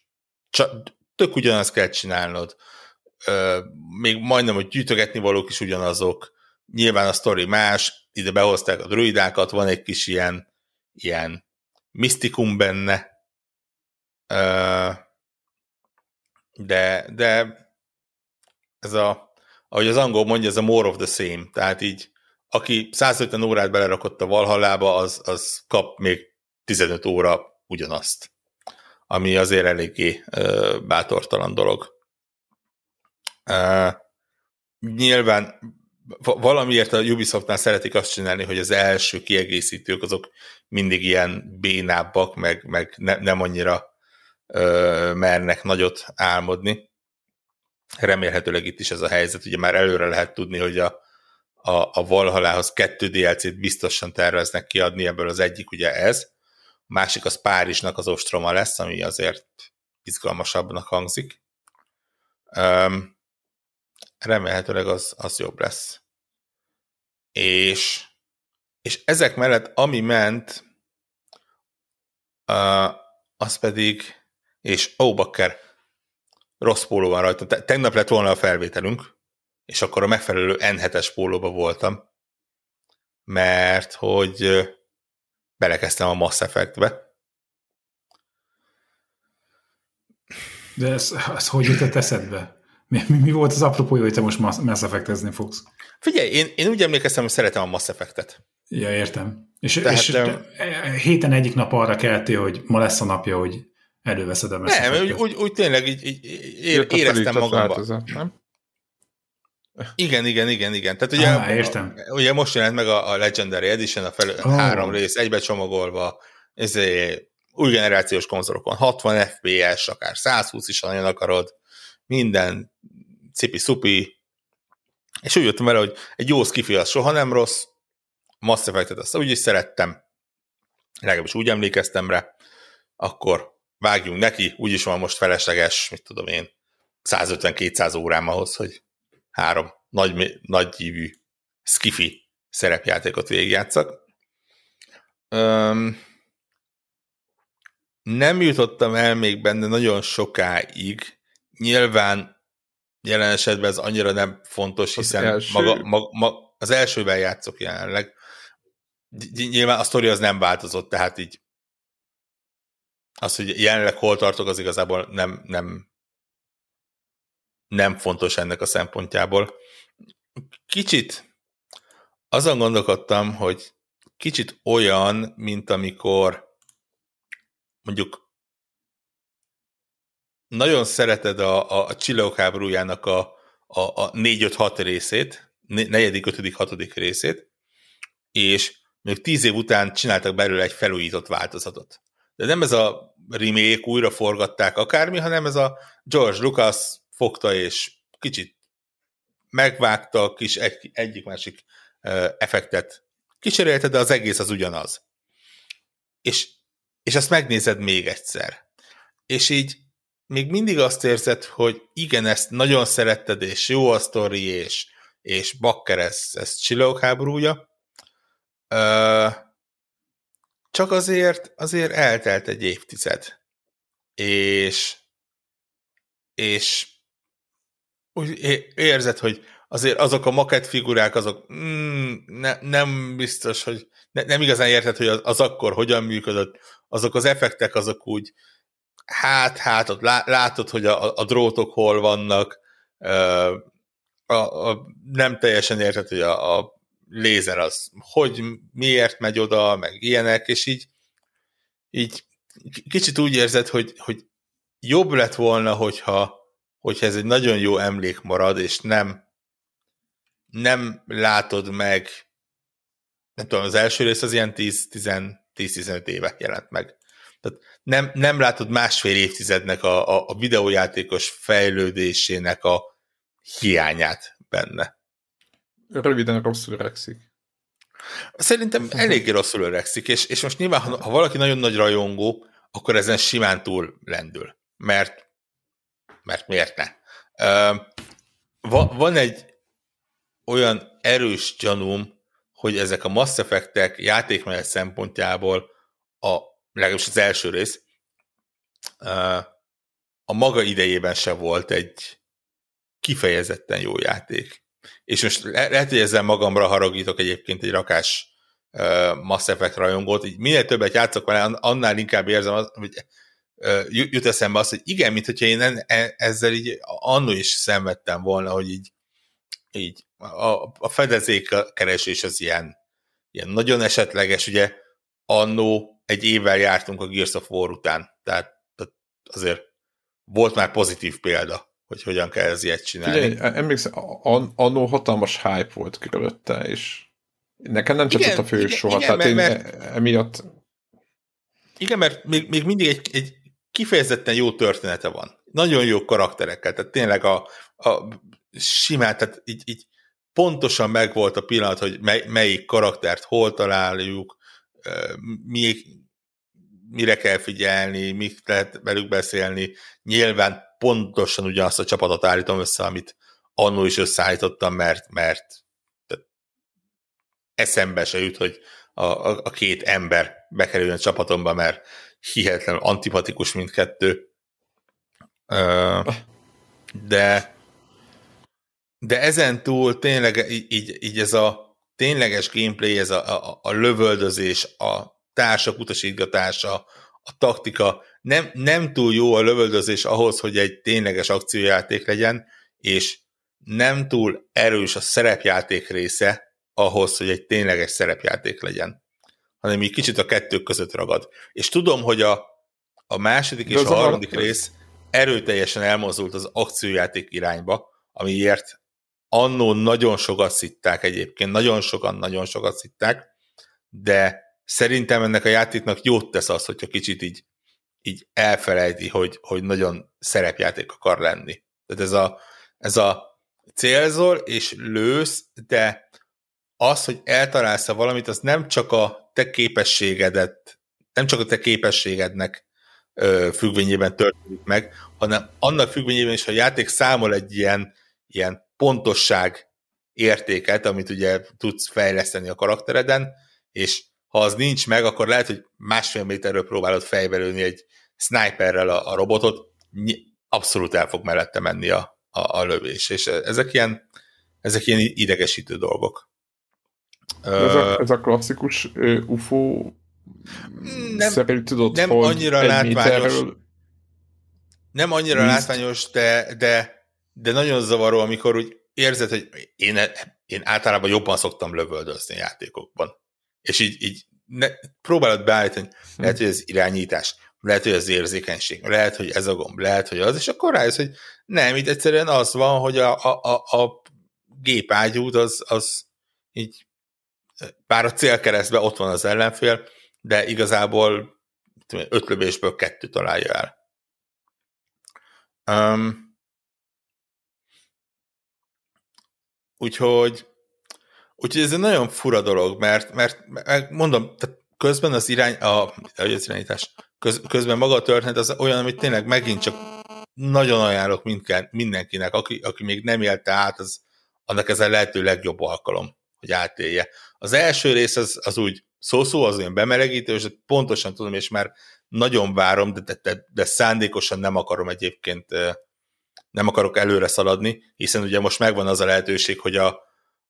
csak, tök ugyanazt kell csinálnod. Még majdnem, hogy gyűjtögetni valók is ugyanazok. Nyilván a sztori más, ide behozták a druidákat, van egy kis ilyen, ilyen misztikum benne, de, de ez a, ahogy az angol mondja, ez a more of the same, tehát így aki 150 órát belerakott a Valhallába, az, az kap még 15 óra ugyanazt ami azért eléggé uh, bátortalan dolog. Nyilván valamiért a Ubisoftnál szeretik azt csinálni, hogy az első kiegészítők azok mindig ilyen bénábbak, meg, meg ne, nem annyira uh, mernek nagyot álmodni. Remélhetőleg itt is ez a helyzet, ugye már előre lehet tudni, hogy a, a, a Valhalához kettő DLC-t biztosan terveznek kiadni, ebből az egyik ugye ez, a másik az Párizsnak az ostroma lesz, ami azért izgalmasabbnak hangzik. Um, remélhetőleg az, az jobb lesz. És, és ezek mellett, ami ment, uh, az pedig, és ó, bakker, rossz póló van rajta. Tegnap lett volna a felvételünk, és akkor a megfelelő N7-es pólóba voltam, mert hogy belekezdtem a Mass Effect-be. De ez, ez hogy jutott eszedbe? Mi, mi, mi volt az apropója, hogy te most Mass Effect-ezni fogsz? Figyelj, én, én úgy emlékeztem, hogy szeretem a Mass Effect-et. Ja, értem. És, Tehát, és de... héten egyik nap arra keltél, hogy ma lesz a napja, hogy előveszed a Nem, úgy, úgy, úgy tényleg így, így ér, éreztem magamban. nem? Igen, igen, igen, igen. Tehát ugye, ah, értem. A, ugye most jelent meg a, a Legendary Edition, a fel, oh. három rész egybe csomagolva, ez egy új generációs konzolokon, 60 FPS, akár 120 is, ha nagyon akarod, minden cipi-szupi, és úgy jöttem vele, hogy egy jó skifi az soha nem rossz, Mass Effect-et azt úgy is szerettem, legalábbis úgy emlékeztem rá, akkor vágjunk neki, úgyis van most felesleges, mit tudom én, 150-200 órám ahhoz, hogy három nagy, nagy hívű skifi szerepjátékot végigjátszak. Um, nem jutottam el még benne nagyon sokáig. Nyilván jelen esetben ez annyira nem fontos, hiszen az első... maga, maga, maga, az elsővel játszok jelenleg. Nyilván a sztori az nem változott, tehát így az, hogy jelenleg hol tartok, az igazából nem, nem, nem fontos ennek a szempontjából. Kicsit azon gondolkodtam, hogy kicsit olyan, mint amikor mondjuk nagyon szereted a, a, a Csillagok háborújának a, a, a 4-5-6 részét, negyedik, ötödik, hatodik részét, és még tíz év után csináltak belőle egy felújított változatot. De nem ez a remake, újra forgatták akármi, hanem ez a George Lucas fogta és kicsit megvágta, kis egy, egyik-másik effektet kicserélte, de az egész az ugyanaz. És, és azt megnézed még egyszer. És így még mindig azt érzed, hogy igen, ezt nagyon szeretted, és jó a sztori, és, és bakker, ez, ez háborúja. Uh, csak azért, azért eltelt egy évtized. És, és úgy érzed, hogy azért azok a makett figurák, azok mm, ne, nem biztos, hogy ne, nem igazán érted, hogy az, az akkor hogyan működött, azok az effektek, azok úgy hát, hát, ott látod, hogy a, a drótok hol vannak, a, a, nem teljesen érted, hogy a, a lézer az hogy, miért megy oda, meg ilyenek, és így, így kicsit úgy érzed, hogy, hogy jobb lett volna, hogyha, hogyha ez egy nagyon jó emlék marad, és nem nem látod meg nem tudom, az első rész az ilyen 10-15 éve jelent meg. Tehát nem, nem látod másfél évtizednek a, a, a videójátékos fejlődésének a hiányát benne. Röviden rosszul öregszik. Szerintem eléggé rosszul öregszik, és, és most nyilván, ha, ha valaki nagyon nagy rajongó, akkor ezen simán túl lendül. Mert, mert miért ne? Uh, va, van egy olyan erős gyanúm, hogy ezek a Mass Effect-ek játékmenet szempontjából a, legalábbis az első rész, a maga idejében se volt egy kifejezetten jó játék. És most le- lehet, hogy ezzel magamra haragítok egyébként egy rakás uh, Mass Effect rajongót, így minél többet játszok vele, annál inkább érzem, az, hogy jut eszembe az, hogy igen, mint hogyha én e- ezzel így annó is szenvedtem volna, hogy így, így a, a fedezékkeresés az ilyen, ilyen nagyon esetleges, ugye annó egy évvel jártunk a Gears of War után, tehát azért volt már pozitív példa hogy hogyan kell ez ilyet csinálni. Figyelj, emlékszem, annó hatalmas hype volt körülötte, és nekem nem tetszett a fő igen, soha, igen, tehát mert, én mert, emiatt... Igen, mert még, még mindig egy, egy kifejezetten jó története van. Nagyon jó karakterekkel, tehát tényleg a, a simán, tehát így, így pontosan megvolt a pillanat, hogy mely, melyik karaktert hol találjuk, mi, mire kell figyelni, mit lehet velük beszélni. Nyilván pontosan ugyanazt a csapatot állítom össze, amit annó is összeállítottam, mert, mert eszembe se jut, hogy a, a, a két ember bekerüljön a csapatomba, mert hihetetlen antipatikus mindkettő. De de ezen túl tényleg így, így ez a tényleges gameplay, ez a, a, a lövöldözés, a társak utasítgatása, a taktika, nem, nem túl jó a lövöldözés ahhoz, hogy egy tényleges akciójáték legyen, és nem túl erős a szerepjáték része ahhoz, hogy egy tényleges szerepjáték legyen, hanem így kicsit a kettők között ragad. És tudom, hogy a, a második és a harmadik rész erőteljesen elmozdult az akciójáték irányba, amiért annó nagyon sokat szitták egyébként, nagyon sokan nagyon sokat szitták, de szerintem ennek a játéknak jót tesz az, hogyha kicsit így, így elfelejti, hogy, hogy nagyon szerepjáték akar lenni. Tehát ez a, ez a célzol és lősz, de az, hogy eltalálsz valamit, az nem csak a te képességedet, nem csak a te képességednek ö, függvényében történik meg, hanem annak függvényében is, hogy a játék számol egy ilyen, ilyen pontosság értéket, amit ugye tudsz fejleszteni a karaktereden, és ha az nincs meg, akkor lehet, hogy másfél méterről próbálod fejbelőni egy sniperrel a, a robotot, abszolút el fog mellette menni a, a, a lövés. És ezek ilyen, ezek ilyen idegesítő dolgok. Ez a, ez a klasszikus UFO nem, szerint tudod, nem hogy annyira látványos, méterről... nem annyira Vízt. látványos, de, de, de nagyon zavaró, amikor úgy érzed, hogy én, én általában jobban szoktam lövöldözni játékokban. És így, így ne, próbálod beállítani, hm. lehet, hogy az irányítás, lehet, hogy az érzékenység, lehet, hogy ez a gomb, lehet, hogy az, és akkor rájössz, hogy nem, itt egyszerűen az van, hogy a, a, a, a gépágyút az, az így bár a célkeresztben ott van az ellenfél, de igazából öt lövésből kettő találja el. Um, úgyhogy, úgyhogy ez egy nagyon fura dolog, mert, mert, mert mondom, tehát közben az irány, a, az irányítás, köz, közben maga a történet az olyan, amit tényleg megint csak nagyon ajánlok mindenkinek, aki, aki még nem élte át, az, annak ez a lehető legjobb alkalom, hogy átélje. Az első rész az, az úgy szó-szó, az olyan bemelegítő, és pontosan tudom, és már nagyon várom, de, de, de szándékosan nem akarom egyébként, nem akarok előre szaladni, hiszen ugye most megvan az a lehetőség, hogy a,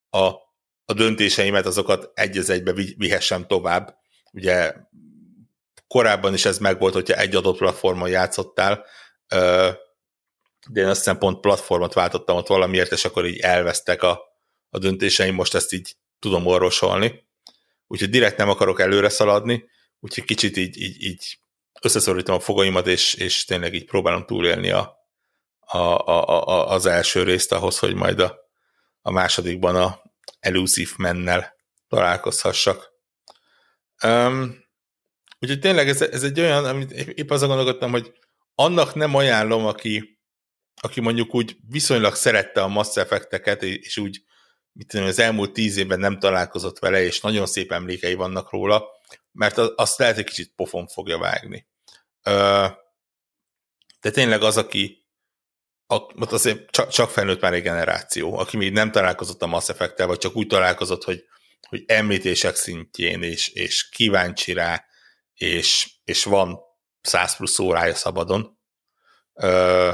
a, a döntéseimet azokat egy az egybe vihessem tovább. Ugye korábban is ez megvolt, hogyha egy adott platformon játszottál, de én azt hiszem pont platformot váltottam ott valamiért, és akkor így elvesztek a, a döntéseim, most ezt így tudom orvosolni. Úgyhogy direkt nem akarok előre szaladni, úgyhogy kicsit így, így, így összeszorítom a fogaimat, és, és tényleg így próbálom túlélni a, a, a, a, az első részt ahhoz, hogy majd a, a másodikban a Elusive mennel találkozhassak. Um, úgyhogy tényleg ez, ez egy olyan, amit épp azon gondolkodtam, hogy annak nem ajánlom, aki, aki mondjuk úgy viszonylag szerette a Mass Effect-eket, és úgy mit tudom, az elmúlt tíz évben nem találkozott vele, és nagyon szép emlékei vannak róla, mert azt lehet, hogy kicsit pofon fogja vágni. De tényleg az, aki ott azért csak, csak felnőtt már egy generáció, aki még nem találkozott a Mass effect vagy csak úgy találkozott, hogy, hogy említések szintjén, és, és kíváncsi rá, és, és van 100 plusz órája szabadon, ö,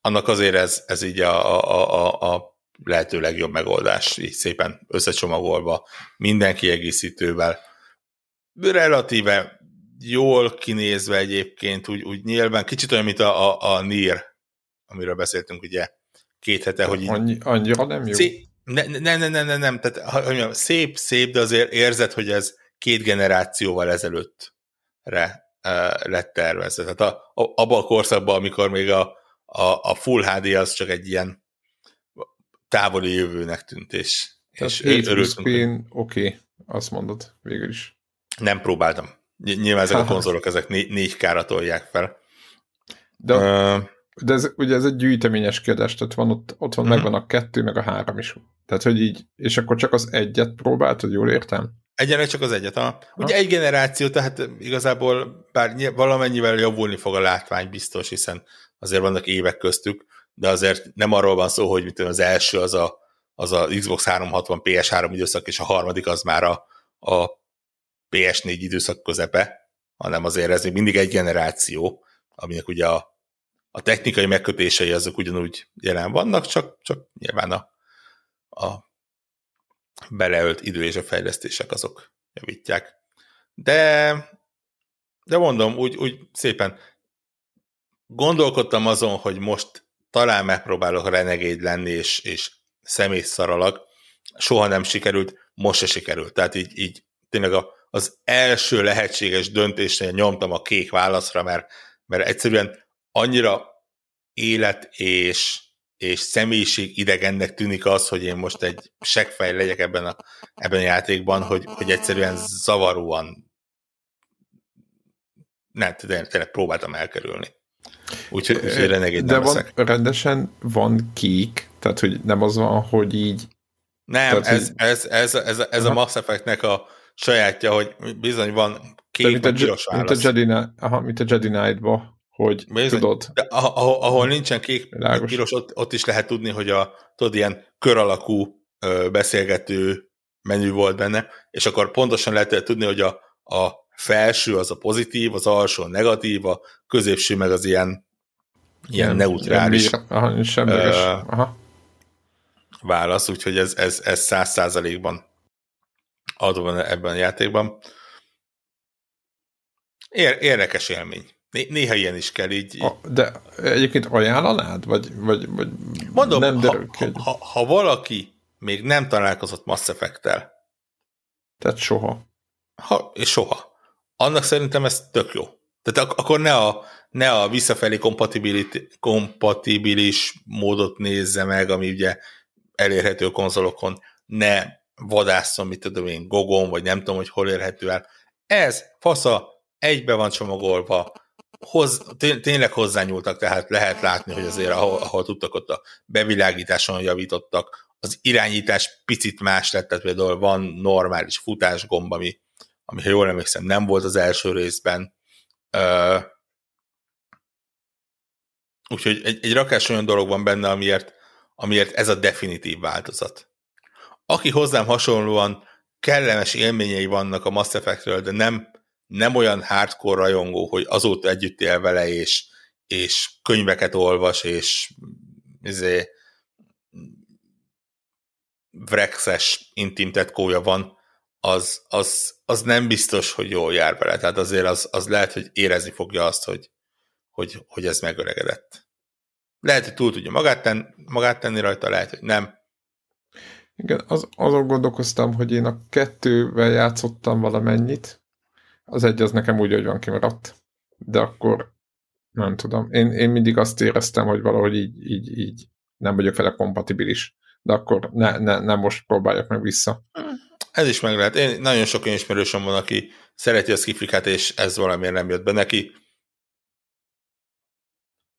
annak azért ez, ez így a, a, a, a lehető legjobb megoldás, így szépen összecsomagolva, minden kiegészítővel. Relatíve jól kinézve egyébként, úgy, úgy nyilván, kicsit olyan, mint a, a, a NIR, amiről beszéltünk ugye két hete, hogy így... Annyi, annyira nem jó? Szép, ne, ne, ne, ne, ne, nem, tehát hogy mondjam, szép, szép, de azért érzed, hogy ez két generációval ezelőttre uh, lett tervezve. Tehát a, a, abban a korszakban, amikor még a, a, a Full HD az csak egy ilyen távoli jövőnek tűnt, és, Tehát és örültünk. Oké, okay, azt mondod végül is. Nem próbáltam. Nyilván ezek a konzolok, ezek né- négy kára tolják fel. De, uh, de ez, ugye ez egy gyűjteményes kérdés, tehát van ott, ott van, uh-huh. megvan a kettő, meg a három is. Tehát, hogy így, és akkor csak az egyet próbáltad, jól értem? Egyenleg csak az egyet. Ha. Ugye ha. egy generáció, tehát igazából bár valamennyivel javulni fog a látvány biztos, hiszen azért vannak évek köztük, de azért nem arról van szó, hogy mit az első az a, az a Xbox 360 PS3 időszak, és a harmadik az már a, a PS4 időszak közepe, hanem azért ez még mindig egy generáció, aminek ugye a, a technikai megkötései azok ugyanúgy jelen vannak, csak, csak nyilván a, a beleölt idő és a fejlesztések azok javítják. De, de mondom, úgy, úgy szépen gondolkodtam azon, hogy most talán megpróbálok renegéd lenni, és, és személyszaralag. Soha nem sikerült, most se sikerült. Tehát így, így tényleg a, az első lehetséges döntésnél nyomtam a kék válaszra, mert, mert egyszerűen annyira élet és, és személyiség idegennek tűnik az, hogy én most egy seggfej legyek ebben a, ebben a játékban, hogy, hogy egyszerűen zavaróan nem, tényleg próbáltam elkerülni. Úgyhogy úgy, renegéd De van, rendesen van kék, tehát hogy nem az van, hogy így... Nem, tehát, ez, ez, ez, ez, ez a Mass Effect-nek a sajátja, hogy bizony van kék, mint a, piros mint a Jedi, aha, mint a Jedi Knight-ba, hogy bizony, tudod. De ahol, ahol nincsen kék, Világos. piros, ott, ott is lehet tudni, hogy a tudod, ilyen kör alakú ö, beszélgető menü volt benne, és akkor pontosan lehet tudni, hogy a, a felső az a pozitív, az alsó a negatív, a középső meg az ilyen, ilyen, ilyen neutrális ilyen, aha, semleges. Uh, aha. válasz, úgyhogy ez, ez, ez száz százalékban adva ebben a játékban. Ér, érdekes élmény. Néha ilyen is kell így. A, de egyébként ajánlanád? Vagy, vagy, vagy Mondom, nem ha, ha, ha, ha valaki még nem találkozott Mass Effect-tel. Tehát soha. Ha, és soha annak szerintem ez tök jó. Tehát ak- akkor ne a, ne a visszafelé kompatibilis módot nézze meg, ami ugye elérhető konzolokon, ne vadásszon, mit tudom én, Gogon, vagy nem tudom, hogy hol érhető el. Ez fasza, egybe van csomagolva, hoz, tényleg hozzányúltak, tehát lehet látni, hogy azért ahol, ahol tudtak, ott a bevilágításon javítottak, az irányítás picit más lett, tehát például van normális futásgomb, ami ami ha jól emlékszem nem volt az első részben. Úgyhogy egy, egy rakás olyan dolog van benne, amiért, amiért ez a definitív változat. Aki hozzám hasonlóan kellemes élményei vannak a Mass Effectről, de nem, nem olyan hardcore rajongó, hogy azóta együtt él vele, és, és könyveket olvas, és izé, vrexes intim tetkója van, az, az, az nem biztos, hogy jól jár vele. Tehát azért az, az lehet, hogy érezni fogja azt, hogy, hogy, hogy ez megöregedett. Lehet, hogy túl tudja magát, ten, magát tenni rajta, lehet, hogy nem. Igen, az, azon gondolkoztam, hogy én a kettővel játszottam valamennyit, az egy az nekem úgy, hogy van kimaradt. De akkor nem tudom. Én, én mindig azt éreztem, hogy valahogy így, így, így nem vagyok vele kompatibilis. De akkor ne, ne, ne most próbáljak meg vissza. Ez is meg lehet. Én, nagyon sok ismerősöm van, aki szereti a skifikát, és ez valamiért nem jött be neki.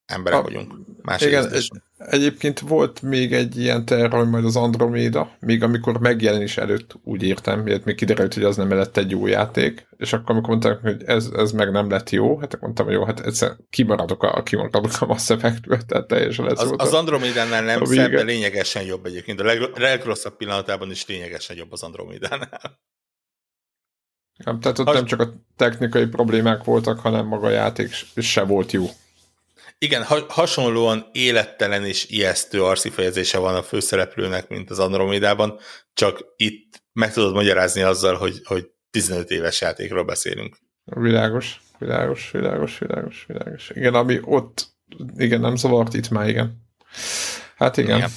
Emberek a, vagyunk. Más igen, egy, egyébként volt még egy ilyen terv, hogy majd az Andromeda, még amikor megjelenés előtt úgy értem, miért még kiderült, hogy az nem lett egy jó játék, és akkor amikor mondták, hogy ez, ez meg nem lett jó, hát mondtam, hogy jó, hát egyszer kimaradok a, kimaradok a Mass Effect-ből, tehát teljesen lesz az, az Andromedánál nem szebb, de lényegesen jobb egyébként. A leg, legrosszabb pillanatában is lényegesen jobb az Andromedánál. Nem, tehát ott Has... nem csak a technikai problémák voltak, hanem maga a játék se volt jó. Igen, ha, hasonlóan élettelen és ijesztő arcifejezése van a főszereplőnek, mint az Andromedában, csak itt meg tudod magyarázni azzal, hogy, hogy 15 éves játékról beszélünk. Világos, világos, világos, világos, világos. Igen, ami ott, igen, nem zavart, itt már igen. Hát igen. igen.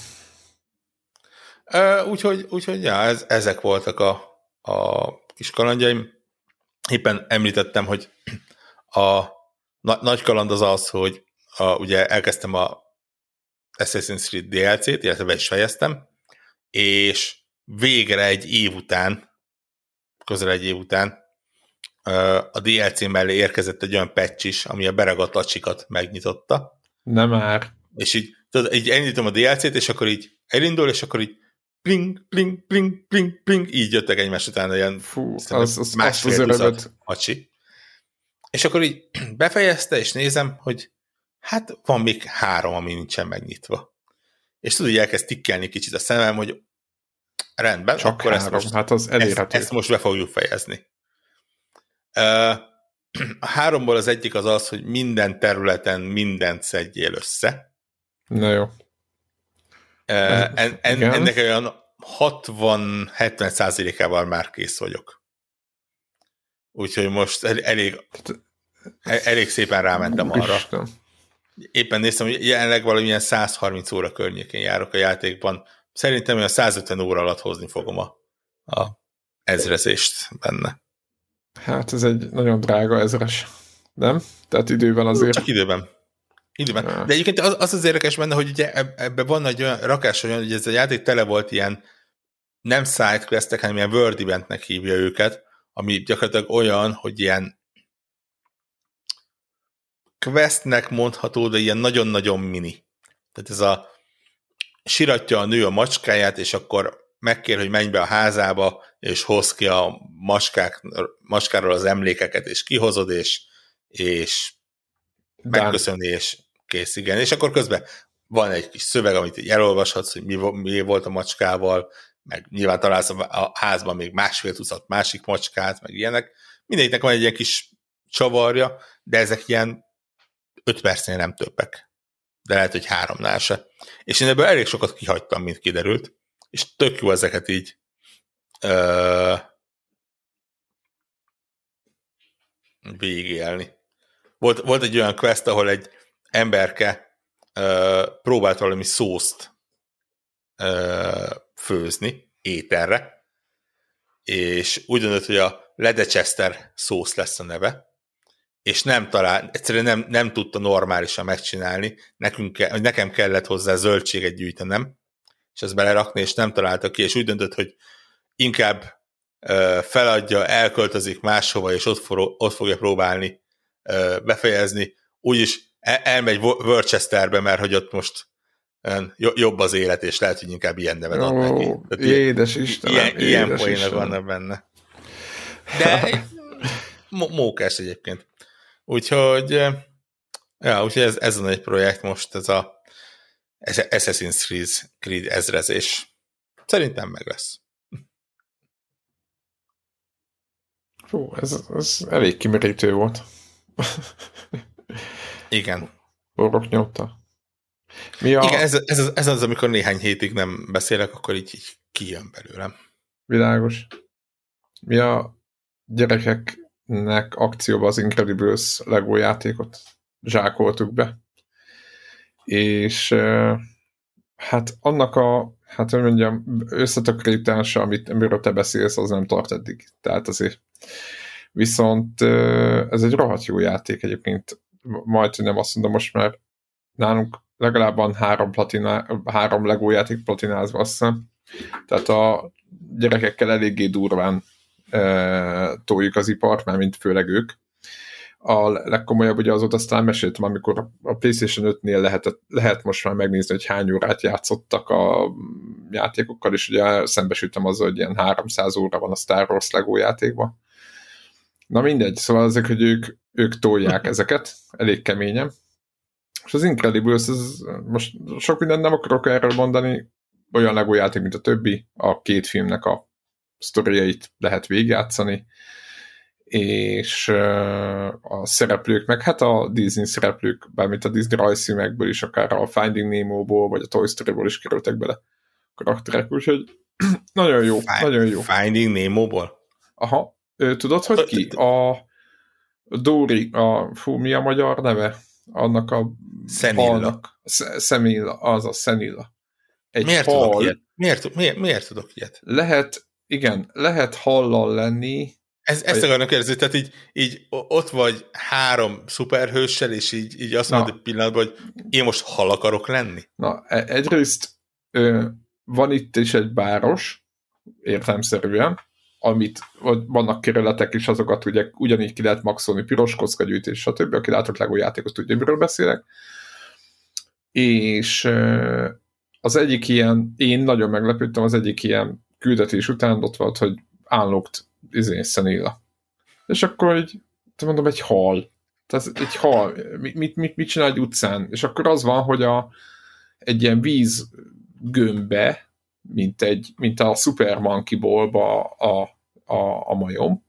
Uh, úgyhogy, úgyhogy ja, ez, ezek voltak a, a kis kalandjaim. Éppen említettem, hogy a na, nagy kaland az az, hogy a, ugye elkezdtem a Assassin's Creed DLC-t, illetve be is fejeztem, és végre egy év után, közel egy év után a DLC mellé érkezett egy olyan patch is, ami a beragadt lacsikat megnyitotta. Nem már. És így, tudod, így elindítom a DLC-t, és akkor így elindul, és akkor így pling, pling, pling, pling, pling, így jöttek egymás után ilyen Fú, az, az, másfél az acsi. És akkor így befejezte, és nézem, hogy hát van még három, ami nincsen megnyitva. És tudod, hogy elkezd tikkelni kicsit a szemem, hogy rendben, Csak akkor három, ezt most, hát az elérhető. Ezt, ezt most be fogjuk fejezni. A háromból az egyik az az, hogy minden területen mindent szedjél össze. Na jó. En, en, ennek olyan 60-70 százalékával már kész vagyok. Úgyhogy most elég, elég szépen rámentem arra. Isten éppen néztem, hogy jelenleg valamilyen 130 óra környékén járok a játékban. Szerintem olyan 150 óra alatt hozni fogom a, a ezrezést benne. Hát ez egy nagyon drága ezres, nem? Tehát időben azért... Csak időben. Időben. De egyébként az, az az érdekes benne, hogy ugye ebben van egy olyan rakás olyan, hogy ez a játék tele volt ilyen nem sidequestek, hanem ilyen world eventnek hívja őket, ami gyakorlatilag olyan, hogy ilyen questnek mondható, de ilyen nagyon-nagyon mini. Tehát ez a siratja a nő a macskáját, és akkor megkér, hogy menj be a házába, és hoz ki a macskák, macskáról az emlékeket, és kihozod, és, és megköszönni, és kész, igen. És akkor közben van egy kis szöveg, amit így elolvashatsz, hogy mi, mi volt a macskával, meg nyilván találsz a házban még másfél tucat másik macskát, meg ilyenek. Mindegyiknek van egy ilyen kis csavarja, de ezek ilyen öt percnél nem többek. De lehet, hogy háromnál se. És én ebből elég sokat kihagytam, mint kiderült, és tök jó ezeket így ö, végigélni. Volt, volt egy olyan quest, ahol egy emberke ö, próbált valami szószt ö, főzni ételre, és úgy döntött, hogy a Ledechester szósz lesz a neve, és nem talál, egyszerűen nem, nem tudta normálisan megcsinálni, nekünk ke, nekem kellett hozzá zöldséget gyűjtenem, és ezt belerakni, és nem találta ki, és úgy döntött, hogy inkább ö, feladja, elköltözik máshova, és ott, for, ott fogja próbálni ö, befejezni, úgyis el, elmegy Worcesterbe, mert hogy ott most jobb az élet, és lehet, hogy inkább ilyen nevet ad neki. Tehát édes Istenem, ilyen, édes ilyen poénok vannak benne. De mókás egyébként. Úgyhogy, ja, úgyhogy ez, ez a egy projekt most, ez a Assassin's Creed ezrezés. Szerintem meg lesz. Fú, ez, ez elég kimerítő volt. Igen. Borok nyomta. Mi a... Igen, ez, ez, az, ez az, amikor néhány hétig nem beszélek, akkor így, így kijön belőlem. Világos. Mi a gyerekeknek akcióba az Incredibles Lego játékot zsákoltuk be. És hát annak a, hát hogy mondjam, összetakrítása, amit, amiről te beszélsz, az nem tart eddig. Tehát azért viszont ez egy rohadt jó játék egyébként, majd nem azt mondom, most már nálunk legalább van három, platina, három Lego játék platinázva, azt hiszem. Tehát a gyerekekkel eléggé durván toljuk az ipart, már mint főleg ők. A legkomolyabb ugye azóta aztán meséltem, amikor a PlayStation 5-nél lehet, lehet most már megnézni, hogy hány órát játszottak a játékokkal, és ugye szembesültem azzal, hogy ilyen 300 óra van a Star Wars Lego játékban. Na mindegy, szóval ezek, hogy ők, ők tolják ezeket, elég keményen, és az Incredibles, ez, most sok mindent nem akarok erről mondani, olyan Lego játék, mint a többi, a két filmnek a sztoriait lehet végigjátszani, és a szereplők, meg hát a Disney szereplők, bármint a Disney rajzfilmekből is, akár a Finding Nemo-ból, vagy a Toy Story-ból is kerültek bele karakterek, úgyhogy nagyon jó, Find, nagyon jó. Finding Nemo-ból? Aha, tudod, hogy ki? A Dori, a, fú, mi a magyar neve? annak a Szenilla. Szemilla, az a Szenilla. Egy miért hal, tudok ilyet? Miért, miért, miért tudok ilyet? Lehet, igen, lehet hallal lenni. Ez, ezt akarnak kérdezni, tehát így, így ott vagy három szuperhőssel, és így, így azt mondod egy pillanatban, hogy én most hal akarok lenni? Na, e, egyrészt ö, van itt is egy báros, értelmszerűen, amit vagy vannak kerületek is, azokat ugye ugyanígy ki lehet maxolni, piros gyűjtés, stb. Aki látott LEGO játékot, tudja, miről beszélek. És az egyik ilyen, én nagyon meglepődtem, az egyik ilyen küldetés után ott volt, hogy állókt izé, Szenilla. És akkor egy, te mondom, egy hal. Tehát egy hal, mit, mit, mit, mit csinál egy utcán? És akkor az van, hogy a, egy ilyen víz gömbbe, mint, egy, mint a Super Monkey Ball-ba a, a, a majom.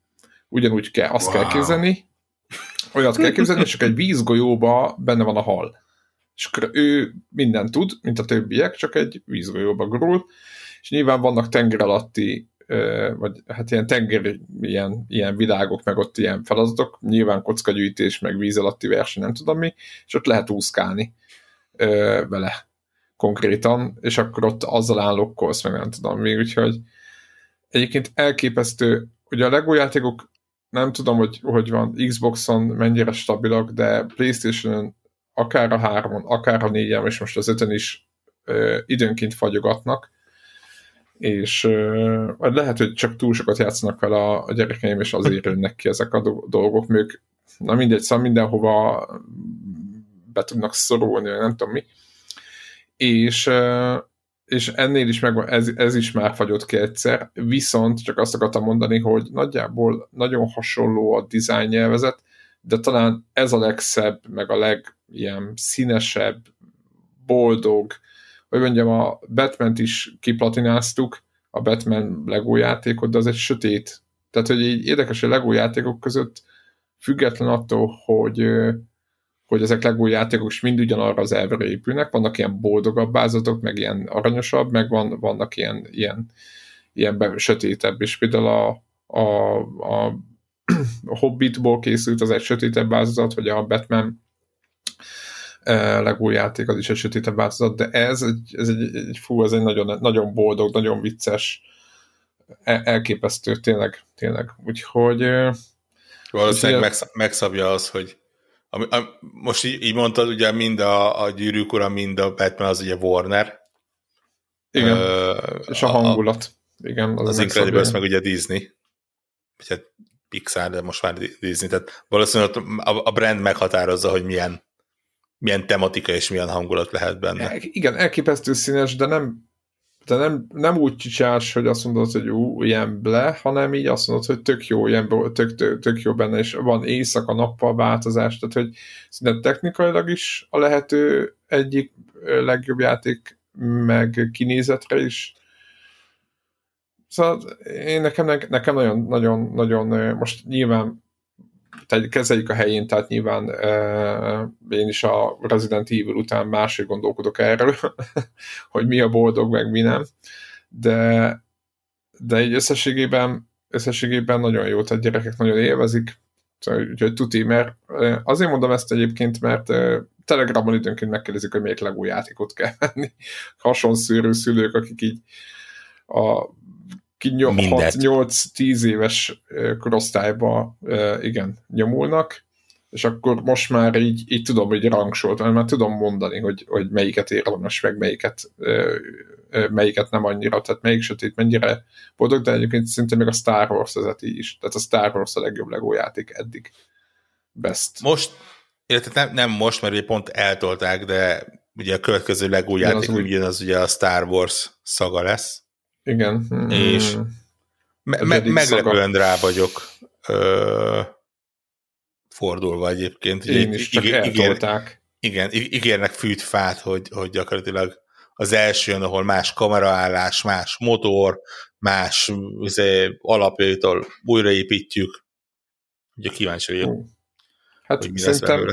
Ugyanúgy kell, azt wow. kell képzelni, olyat kell képzelni, csak egy vízgolyóba benne van a hal. És akkor ő minden tud, mint a többiek, csak egy vízgolyóba gurul, és nyilván vannak tenger alatti vagy hát ilyen tenger, ilyen, ilyen világok, meg ott ilyen feladatok, nyilván kockagyűjtés, meg víz alatti verseny, nem tudom mi, és ott lehet úszkálni vele konkrétan, és akkor ott azzal állokkolsz, meg nem tudom mi, úgyhogy egyébként elképesztő, ugye a LEGO játékok nem tudom, hogy, hogy van Xboxon mennyire stabilak, de Playstation-on akár a 3 akár a 4 és most az 5 is ö, időnként fagyogatnak, és ö, lehet, hogy csak túl sokat játszanak vele a, a gyerekeim, és azért jönnek ki ezek a dolgok, ők na mindegy, szóval mindenhova be tudnak szorulni, nem tudom mi. És, és ennél is megvan, ez, ez is már fagyott ki egyszer, viszont csak azt akartam mondani, hogy nagyjából nagyon hasonló a design nyelvezet, de talán ez a legszebb, meg a leg ilyen színesebb, boldog, hogy mondjam, a Batman-t is kiplatináztuk, a Batman Lego játékot, de az egy sötét. Tehát, hogy így érdekes, hogy Lego játékok között független attól, hogy hogy ezek Lego játékok is mind ugyanarra az elvere épülnek, vannak ilyen boldogabb bázatok, meg ilyen aranyosabb, meg van, vannak ilyen, ilyen, ilyen sötétebb, és például a, a, a, a Hobbitból készült az egy sötétebb változat, vagy a Batman Lego játék az is egy sötétebb változat, de ez egy, ez egy, egy fú, ez egy nagyon, nagyon boldog, nagyon vicces, elképesztő, tényleg, tényleg. Úgyhogy Valószínűleg megsz, megszabja az, hogy ami, ami, most így, így mondtad, ugye mind a, a gyűrűk ura, mind a Batman az ugye Warner. Igen, uh, és a hangulat. Igen, az, az Incredibles meg ugye Disney. Vagy hát Pixar, de most már Disney. Tehát valószínűleg a, a brand meghatározza, hogy milyen, milyen tematika és milyen hangulat lehet benne. Igen, elképesztő színes, de nem de nem, nem úgy csinálsz, hogy azt mondod, hogy ú, ilyen ble, hanem így azt mondod, hogy tök jó, ilyen, tök, tök, tök jó benne, és van éjszaka nappal változás, tehát hogy szinte technikailag is a lehető egyik legjobb játék, meg kinézetre is. Szóval én nekem, nekem nagyon, nagyon, nagyon, most nyilván kezeljük a helyén, tehát nyilván uh, én is a Resident Evil után máshogy gondolkodok erről, hogy mi a boldog, meg mi nem, de, de egy összességében, összességében nagyon jó, tehát gyerekek nagyon élvezik, szóval, úgyhogy tuti, mert azért mondom ezt egyébként, mert Telegramon időnként megkérdezik, hogy melyik legúj játékot kell venni. Hasonszűrő szülők, akik így a 6-8-10 éves korosztályba igen, nyomulnak, és akkor most már így, így tudom, hogy rangsolt, mert már tudom mondani, hogy, hogy melyiket érdemes, meg melyiket, melyiket nem annyira, tehát melyik sötét mennyire boldog, de egyébként szinte még a Star Wars vezeti is. Tehát a Star Wars a legjobb Lego játék eddig. Best. Most, illetve nem, nem most, mert ugye pont eltolták, de ugye a következő Lego játék az, úgy, az ugye a Star Wars szaga lesz. Igen. És mm. me- me- meglepően rá vagyok ö, fordulva egyébként. Én is, csak ígér, eltolták. Igen, ígérnek fűtfát, hogy, hogy gyakorlatilag az első jön, ahol más kameraállás, más motor, más izé, alapjaitól újraépítjük. Ugye kíváncsi vagyok. Hát hogy mi szerintem,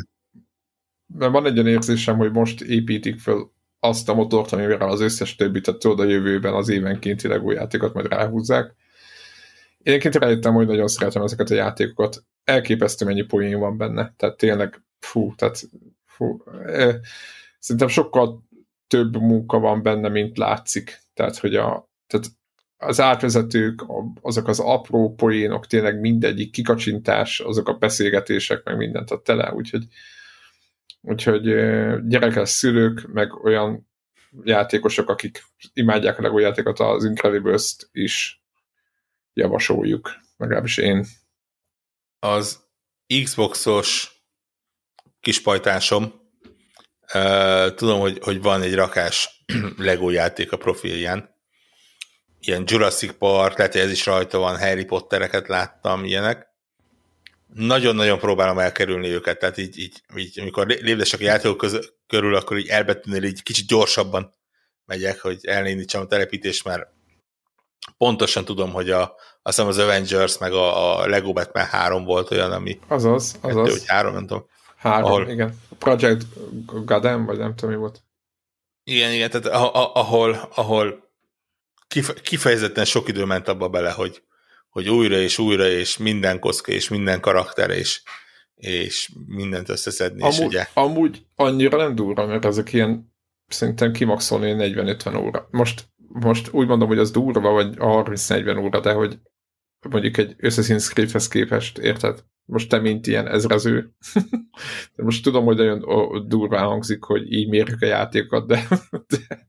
mert van egy olyan érzésem, hogy most építik föl azt a motort, amivel az összes többit, tehát tudod a jövőben az évenkénti LEGO játékot majd ráhúzzák. Én egyébként rájöttem, hogy nagyon szeretem ezeket a játékokat. Elképesztő mennyi poén van benne. Tehát tényleg, fú, tehát fú, eh, szerintem sokkal több munka van benne, mint látszik. Tehát, hogy a, tehát az átvezetők, azok az apró poénok, tényleg mindegyik kikacsintás, azok a beszélgetések, meg mindent a tele, úgyhogy Úgyhogy gyerekes szülők, meg olyan játékosok, akik imádják a LEGO játékot, az Incredibles-t is javasoljuk, legalábbis én. Az Xboxos kispajtásom, tudom, hogy, hogy van egy rakás LEGO játék a profilján, ilyen Jurassic Park, lehet, hogy ez is rajta van, Harry Pottereket láttam, ilyenek, nagyon-nagyon próbálom elkerülni őket, tehát így, így, így amikor lépdesek a játékok közül, körül, akkor így elbetűnél így kicsit gyorsabban megyek, hogy elnénítsam a telepítést, mert pontosan tudom, hogy a, azt hiszem az Avengers meg a, a Lego Batman 3 volt olyan, ami... Azaz, azaz. Kettő, vagy három, nem tudom. Három, ahol, igen. Project Gotham, vagy nem tudom, mi volt. Igen, igen, tehát ahol, ahol kifejezetten sok idő ment abba bele, hogy, hogy újra és újra, és minden kocka, és minden karakter, és, és mindent összeszedni. Amúgy, és ugye... amúgy annyira nem durva, mert ezek ilyen szerintem kimaxolni 40-50 óra. Most most úgy mondom, hogy az durva, vagy a 30-40 óra, de hogy mondjuk egy Assassin's Creed-hez képest, érted? Most te, mint ilyen ezrező. de most tudom, hogy nagyon durván hangzik, hogy így mérjük a játékokat, de, de,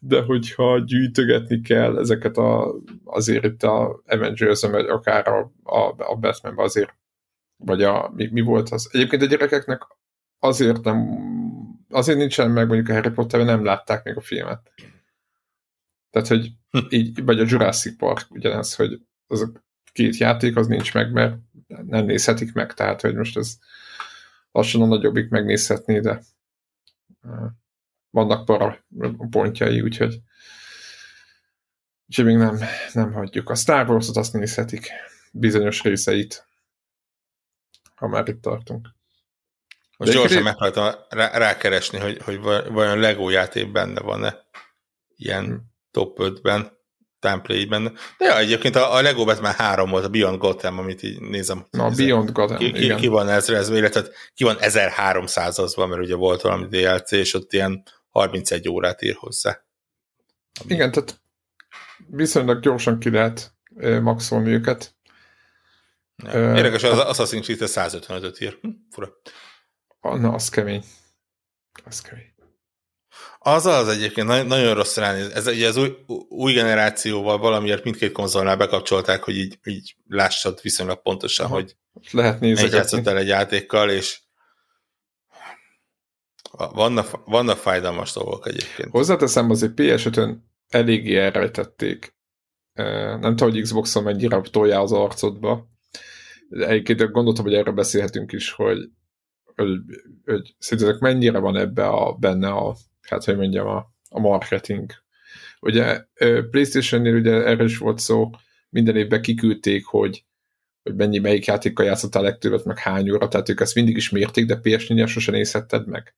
de hogyha gyűjtögetni kell ezeket a, azért itt a avengers vagy akár a, a, a batman azért, vagy a, mi, mi volt az? Egyébként a gyerekeknek azért nem, azért nincsen meg mondjuk a Harry potter nem látták még a filmet. Tehát, hogy hm. így, vagy a Jurassic Park ugyanez, hogy az a két játék az nincs meg, mert nem nézhetik meg, tehát, hogy most ez lassan a nagyobbik megnézhetné, de vannak para pontjai, úgyhogy úgyhogy még nem, nem hagyjuk. A Star Wars-ot azt nézhetik, bizonyos részeit, ha már itt tartunk. Most De gyorsan meghaltam rá, rákeresni, hogy, hogy vajon Lego játék benne van-e ilyen hmm. top 5-ben, template-ben. De ja, egyébként a, a Lego Batman 3 volt, a Beyond Gotham, amit így nézem. Na, a Beyond Gotham, ki, ki, igen. ki van ezrezve, illetve ki van 1300-azban, mert ugye volt valami DLC, és ott ilyen 31 órát ír hozzá. Ami... Igen, tehát viszonylag gyorsan ki lehet maxolni őket. Ja, érdekes, az Assassin's Creed 155-öt ír. Hm, fura. Na, az kemény. Az kemény. Az az egyébként nagyon, rossz ránéz. Ez ugye az új, új generációval valamiért mindkét konzolnál bekapcsolták, hogy így, így lássad viszonylag pontosan, Aha. hogy lehet nézni. el egy játékkal, és vannak, vannak fájdalmas dolgok egyébként. Hozzáteszem, azért PS5-ön eléggé elrejtették. Nem tudom, hogy Xbox-on mennyire tolja az arcodba. Egyébként gondoltam, hogy erről beszélhetünk is, hogy, hogy, hogy szerintetek mennyire van ebbe a, benne a, hát hogy mondjam, a, a marketing. Ugye PlayStation-nél ugye erről is volt szó, minden évben kiküldték, hogy hogy mennyi, melyik játékkal játszottál legtöbbet, meg hány óra, tehát ők ezt mindig is mérték, de PS4-en sosem nézhetted meg.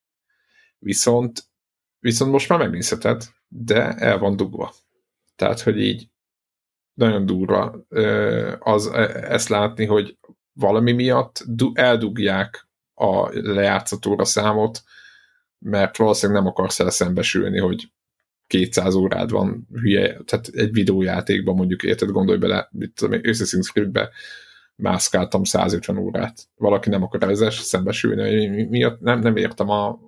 Viszont, viszont most már megnézheted, de el van dugva. Tehát, hogy így nagyon durva az e, ezt látni, hogy valami miatt eldugják a lejátszatóra számot, mert valószínűleg nem akarsz el szembesülni, hogy 200 órád van hülye, tehát egy videójátékban mondjuk érted, gondolj bele, mit tudom, Assassin's Creed-be mászkáltam 150 órát. Valaki nem akar ezzel szembesülni, mi, miatt nem, nem értem a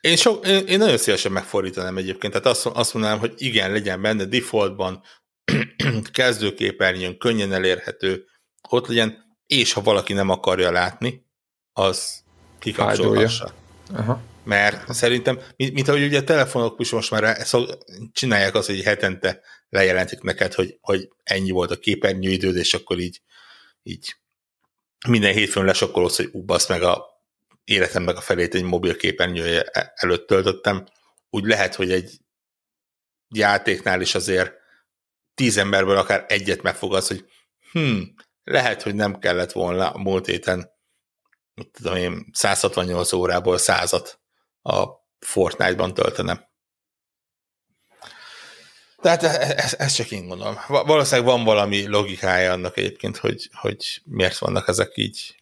én, sok, én, én nagyon szívesen megfordítanám egyébként, tehát azt, azt mondanám, hogy igen, legyen benne defaultban, kezdőképernyőn, könnyen elérhető, ott legyen, és ha valaki nem akarja látni, az kikapcsolhassa. Aha. Mert szerintem, mint, mint ahogy ugye a telefonok is most már csinálják azt, hogy hetente lejelentik neked, hogy, hogy ennyi volt a képernyőidőd, és akkor így, így minden hétfőn lesokkolódsz, hogy ú, meg a életemnek a felét egy mobil képernyője előtt töltöttem, úgy lehet, hogy egy játéknál is azért tíz emberből akár egyet megfogadsz, hogy hm, lehet, hogy nem kellett volna a múlt héten mit tudom én, 168 órából százat a Fortnite-ban töltenem. Tehát ezt e, csak én gondolom. Valószínűleg van valami logikája annak egyébként, hogy, hogy miért vannak ezek így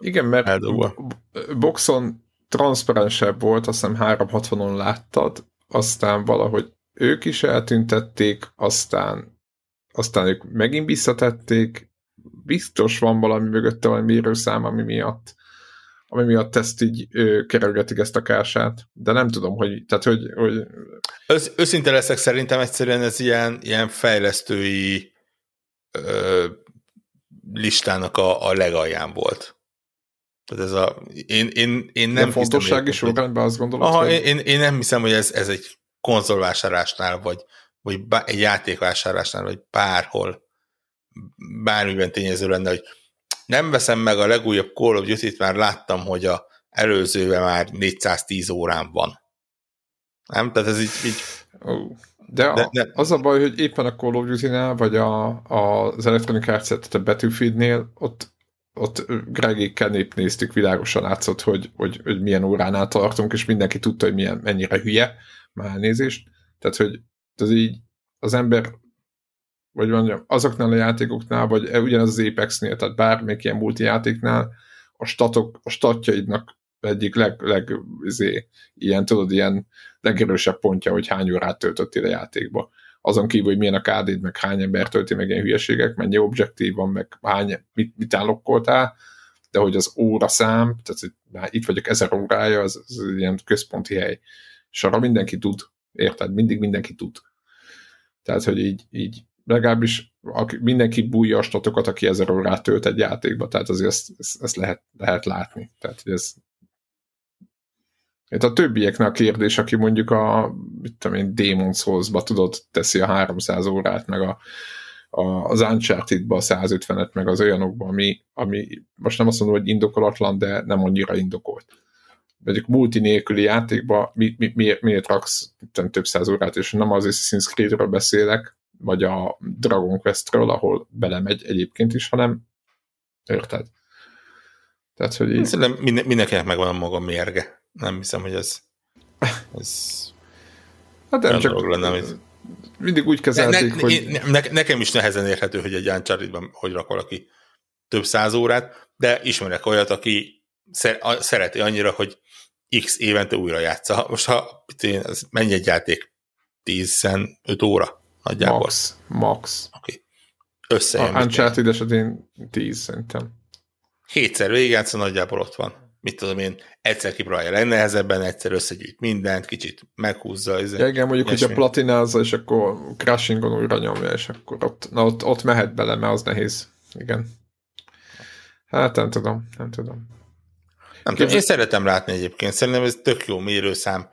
igen, mert eldugva. boxon transzparensebb volt, azt hiszem 360-on láttad, aztán valahogy ők is eltüntették, aztán, aztán ők megint visszatették, biztos van valami mögötte valami mérőszám, ami miatt ami miatt ezt így ő, kerülgetik ezt a kását, de nem tudom, hogy, tehát hogy... hogy... Össz, őszinte leszek, szerintem egyszerűen ez ilyen, ilyen fejlesztői ö, listának a, a legalján volt. Tehát ez a, én, én, én nem hiszem, fontossági sorrendben azt gondolom. Aha, én, én, én, nem hiszem, hogy ez, ez egy konzolvásárlásnál, vagy, vagy bá, egy játékvásárlásnál, vagy bárhol bármiben tényező lenne, hogy nem veszem meg a legújabb Call of Duty-t, már láttam, hogy a előzőben már 410 órán van. Nem? Tehát ez így... így de, de, de az a baj, hogy éppen a Call of Duty-nál, vagy a, a, az Electronic Arts, tehát a Battlefield-nél, ott, ott Gregékkel nép néztük, világosan látszott, hogy, hogy, hogy milyen óránál tartunk, és mindenki tudta, hogy milyen, mennyire hülye, már elnézést. Tehát, hogy ez így az ember vagy mondjam, azoknál a játékoknál, vagy ugyanaz az Apex-nél, tehát bármelyik ilyen multijátéknál, a statok, a statjaidnak egyik leg, leg izé, ilyen, tudod, ilyen legerősebb pontja, hogy hány órát töltöttél a játékba. Azon kívül, hogy milyen a kd meg hány ember tölti, meg ilyen hülyeségek, mennyi objektív van, meg hány, mit, mit állokkoltál, de hogy az óra szám, tehát hogy már itt vagyok ezer órája, az, az ilyen központi hely. És arra mindenki tud, érted? Mindig mindenki tud. Tehát, hogy így, így legalábbis mindenki bújja a statokat, aki ezer órát tölt egy játékba, tehát azért ezt, ezt, ezt lehet, lehet látni. Tehát, hogy ez itt a többieknek a kérdés, aki mondjuk a, mit tudom én, Demon's Souls-ba tudod, teszi a 300 órát, meg a, a, az Uncharted-ba a 150-et, meg az olyanokba, ami, ami most nem azt mondom, hogy indokolatlan, de nem annyira indokolt. Mondjuk multi nélküli játékba mi, mi, mi, miért raksz több száz órát, és nem az Assassin's Creed-ről beszélek, vagy a Dragon Quest-ről, ahol belemegy egyébként is, hanem érted? Tehát, hogy így... Szerintem minden, mindenkinek megvan a maga mérge. Nem hiszem, hogy ez, ez hát nem csak lenne, amit... mindig úgy kezelték, ne, ne, hogy... Ne, nekem is nehezen érhető, hogy egy uncharted hogy rak valaki több száz órát, de ismerek olyat, aki szereti annyira, hogy x évente újra játsza. Most ha ez mennyi egy játék? 15 óra nagyjából. Max. Max. Oké. Okay. Összejön. A Uncharted esetén 10 szerintem. Hétszer végigjátszva nagyjából ott van. Mit tudom én, egyszer kipróbálja legnehezebben, egyszer összegyűjt mindent, kicsit meghúzza. Ez ja, igen, mondjuk, hogy a platinázza, és akkor crashingon újra nyomja, és akkor ott, na, ott, ott mehet bele, mert az nehéz. Igen. Hát nem tudom, nem tudom. Nem tudom, én szeretem látni egyébként, szerintem ez tök jó mérőszám.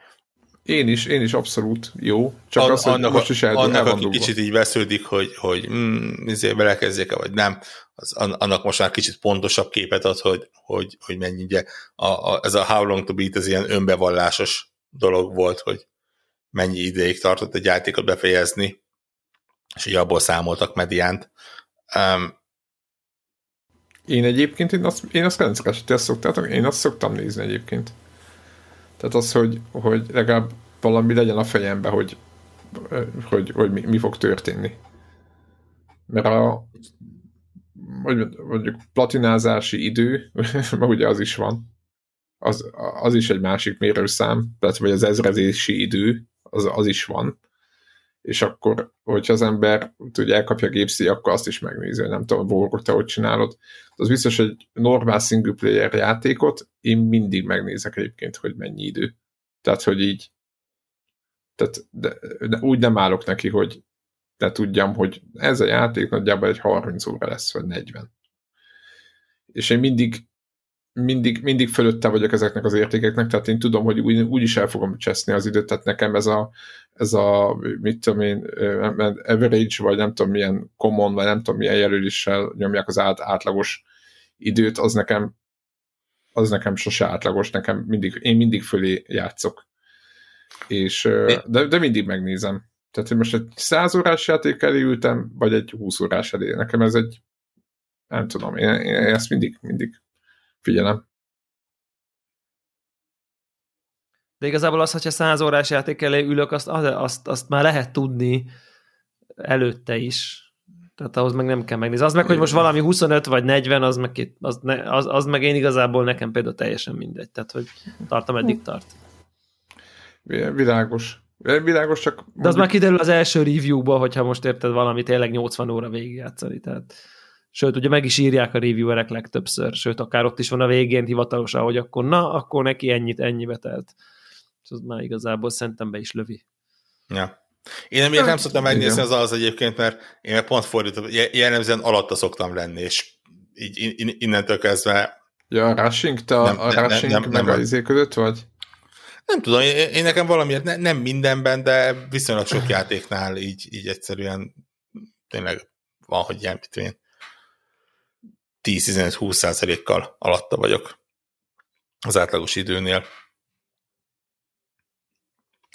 Én is, én is abszolút jó, csak An, az, hogy annak, most is el, annak, aki kicsit így vesződik, hogy, hogy mm, izé belekezdjék-e, vagy nem, az, annak most már kicsit pontosabb képet ad, hogy, hogy, hogy mennyi, ugye a, a, ez a How Long to Beat, ez ilyen önbevallásos dolog volt, hogy mennyi ideig tartott egy játékot befejezni, és ugye abból számoltak mediánt. Um, én egyébként, én azt, én azt kedvencek ezt szoktátok, én azt szoktam nézni egyébként. Tehát az, hogy, hogy legalább valami legyen a fejembe, hogy, hogy, hogy mi, mi fog történni. Mert a mondjuk platinázási idő, mert ugye az is van, az, az is egy másik mérőszám, tehát vagy az ezredési idő, az, az is van, és akkor, hogyha az ember ugye elkapja a gépszi, akkor azt is megnézi, nem tudom, Borgok, te hogy csinálod. Az biztos, hogy normál single player játékot én mindig megnézek egyébként, hogy mennyi idő. Tehát, hogy így tehát de, de úgy nem állok neki, hogy de tudjam, hogy ez a játék nagyjából egy 30 óra lesz, vagy 40. És én mindig mindig, mindig fölötte vagyok ezeknek az értékeknek, tehát én tudom, hogy úgy, úgy is el fogom cseszni az időt, tehát nekem ez a, ez a mit tudom én, average, vagy nem tudom milyen common, vagy nem tudom milyen jelöléssel nyomják az át, átlagos időt, az nekem az nekem sose átlagos, nekem mindig, én mindig fölé játszok. És, de, de mindig megnézem. Tehát, hogy most egy 100 órás játék elé ültem, vagy egy 20 órás elé. Nekem ez egy, nem tudom, én, én ezt mindig, mindig figyelem. De igazából az, hogyha 100 órás játék elé ülök, azt, azt, azt már lehet tudni előtte is. Tehát ahhoz meg nem kell megnézni. Az meg, hogy most valami 25 vagy 40, az meg, két, az, ne, az, az meg én igazából nekem például teljesen mindegy. Tehát, hogy tartom, eddig tart. Világos. Világos, csak... De mondjuk... az már kiderül az első review-ba, hogyha most érted valami tényleg 80 óra végigjátszani. Tehát... Sőt, ugye meg is írják a reviewerek legtöbbször, sőt, akár ott is van a végén hivatalosan, hogy akkor na, akkor neki ennyit, ennyi betelt. És az már igazából szerintem be is lövi. Ja. Én nem, nem szoktam megnézni az az egyébként, mert én meg pont fordítom, jellemzően alatta szoktam lenni, és így innentől kezdve... Ja, a Rushing, te nem, a Rushing nem, nem, meg nem, a izé között vagy? Nem tudom, én, én nekem valamiért ne, nem mindenben, de viszonylag sok játéknál így, így egyszerűen tényleg van, hogy ilyen, mit én 10-15-20 százalékkal alatta vagyok az átlagos időnél.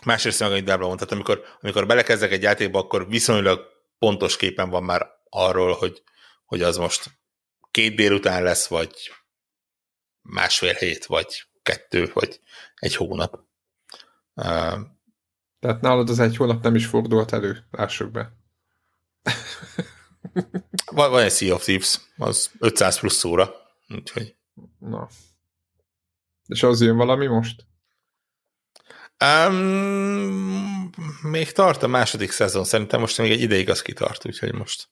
Másrészt meg, amit Dábla mondtad, amikor, amikor belekezdek egy játékba, akkor viszonylag pontos képen van már arról, hogy, hogy az most két délután lesz, vagy másfél hét, vagy kettő, vagy egy hónap. Tehát nálad az egy hónap nem is fordult elő, lássuk be. Van, van egy Sea of Thieves, az 500 plusz óra, úgyhogy... Na. És az jön valami most? Um, még tart a második szezon, szerintem most még egy ideig az kitart, úgyhogy most,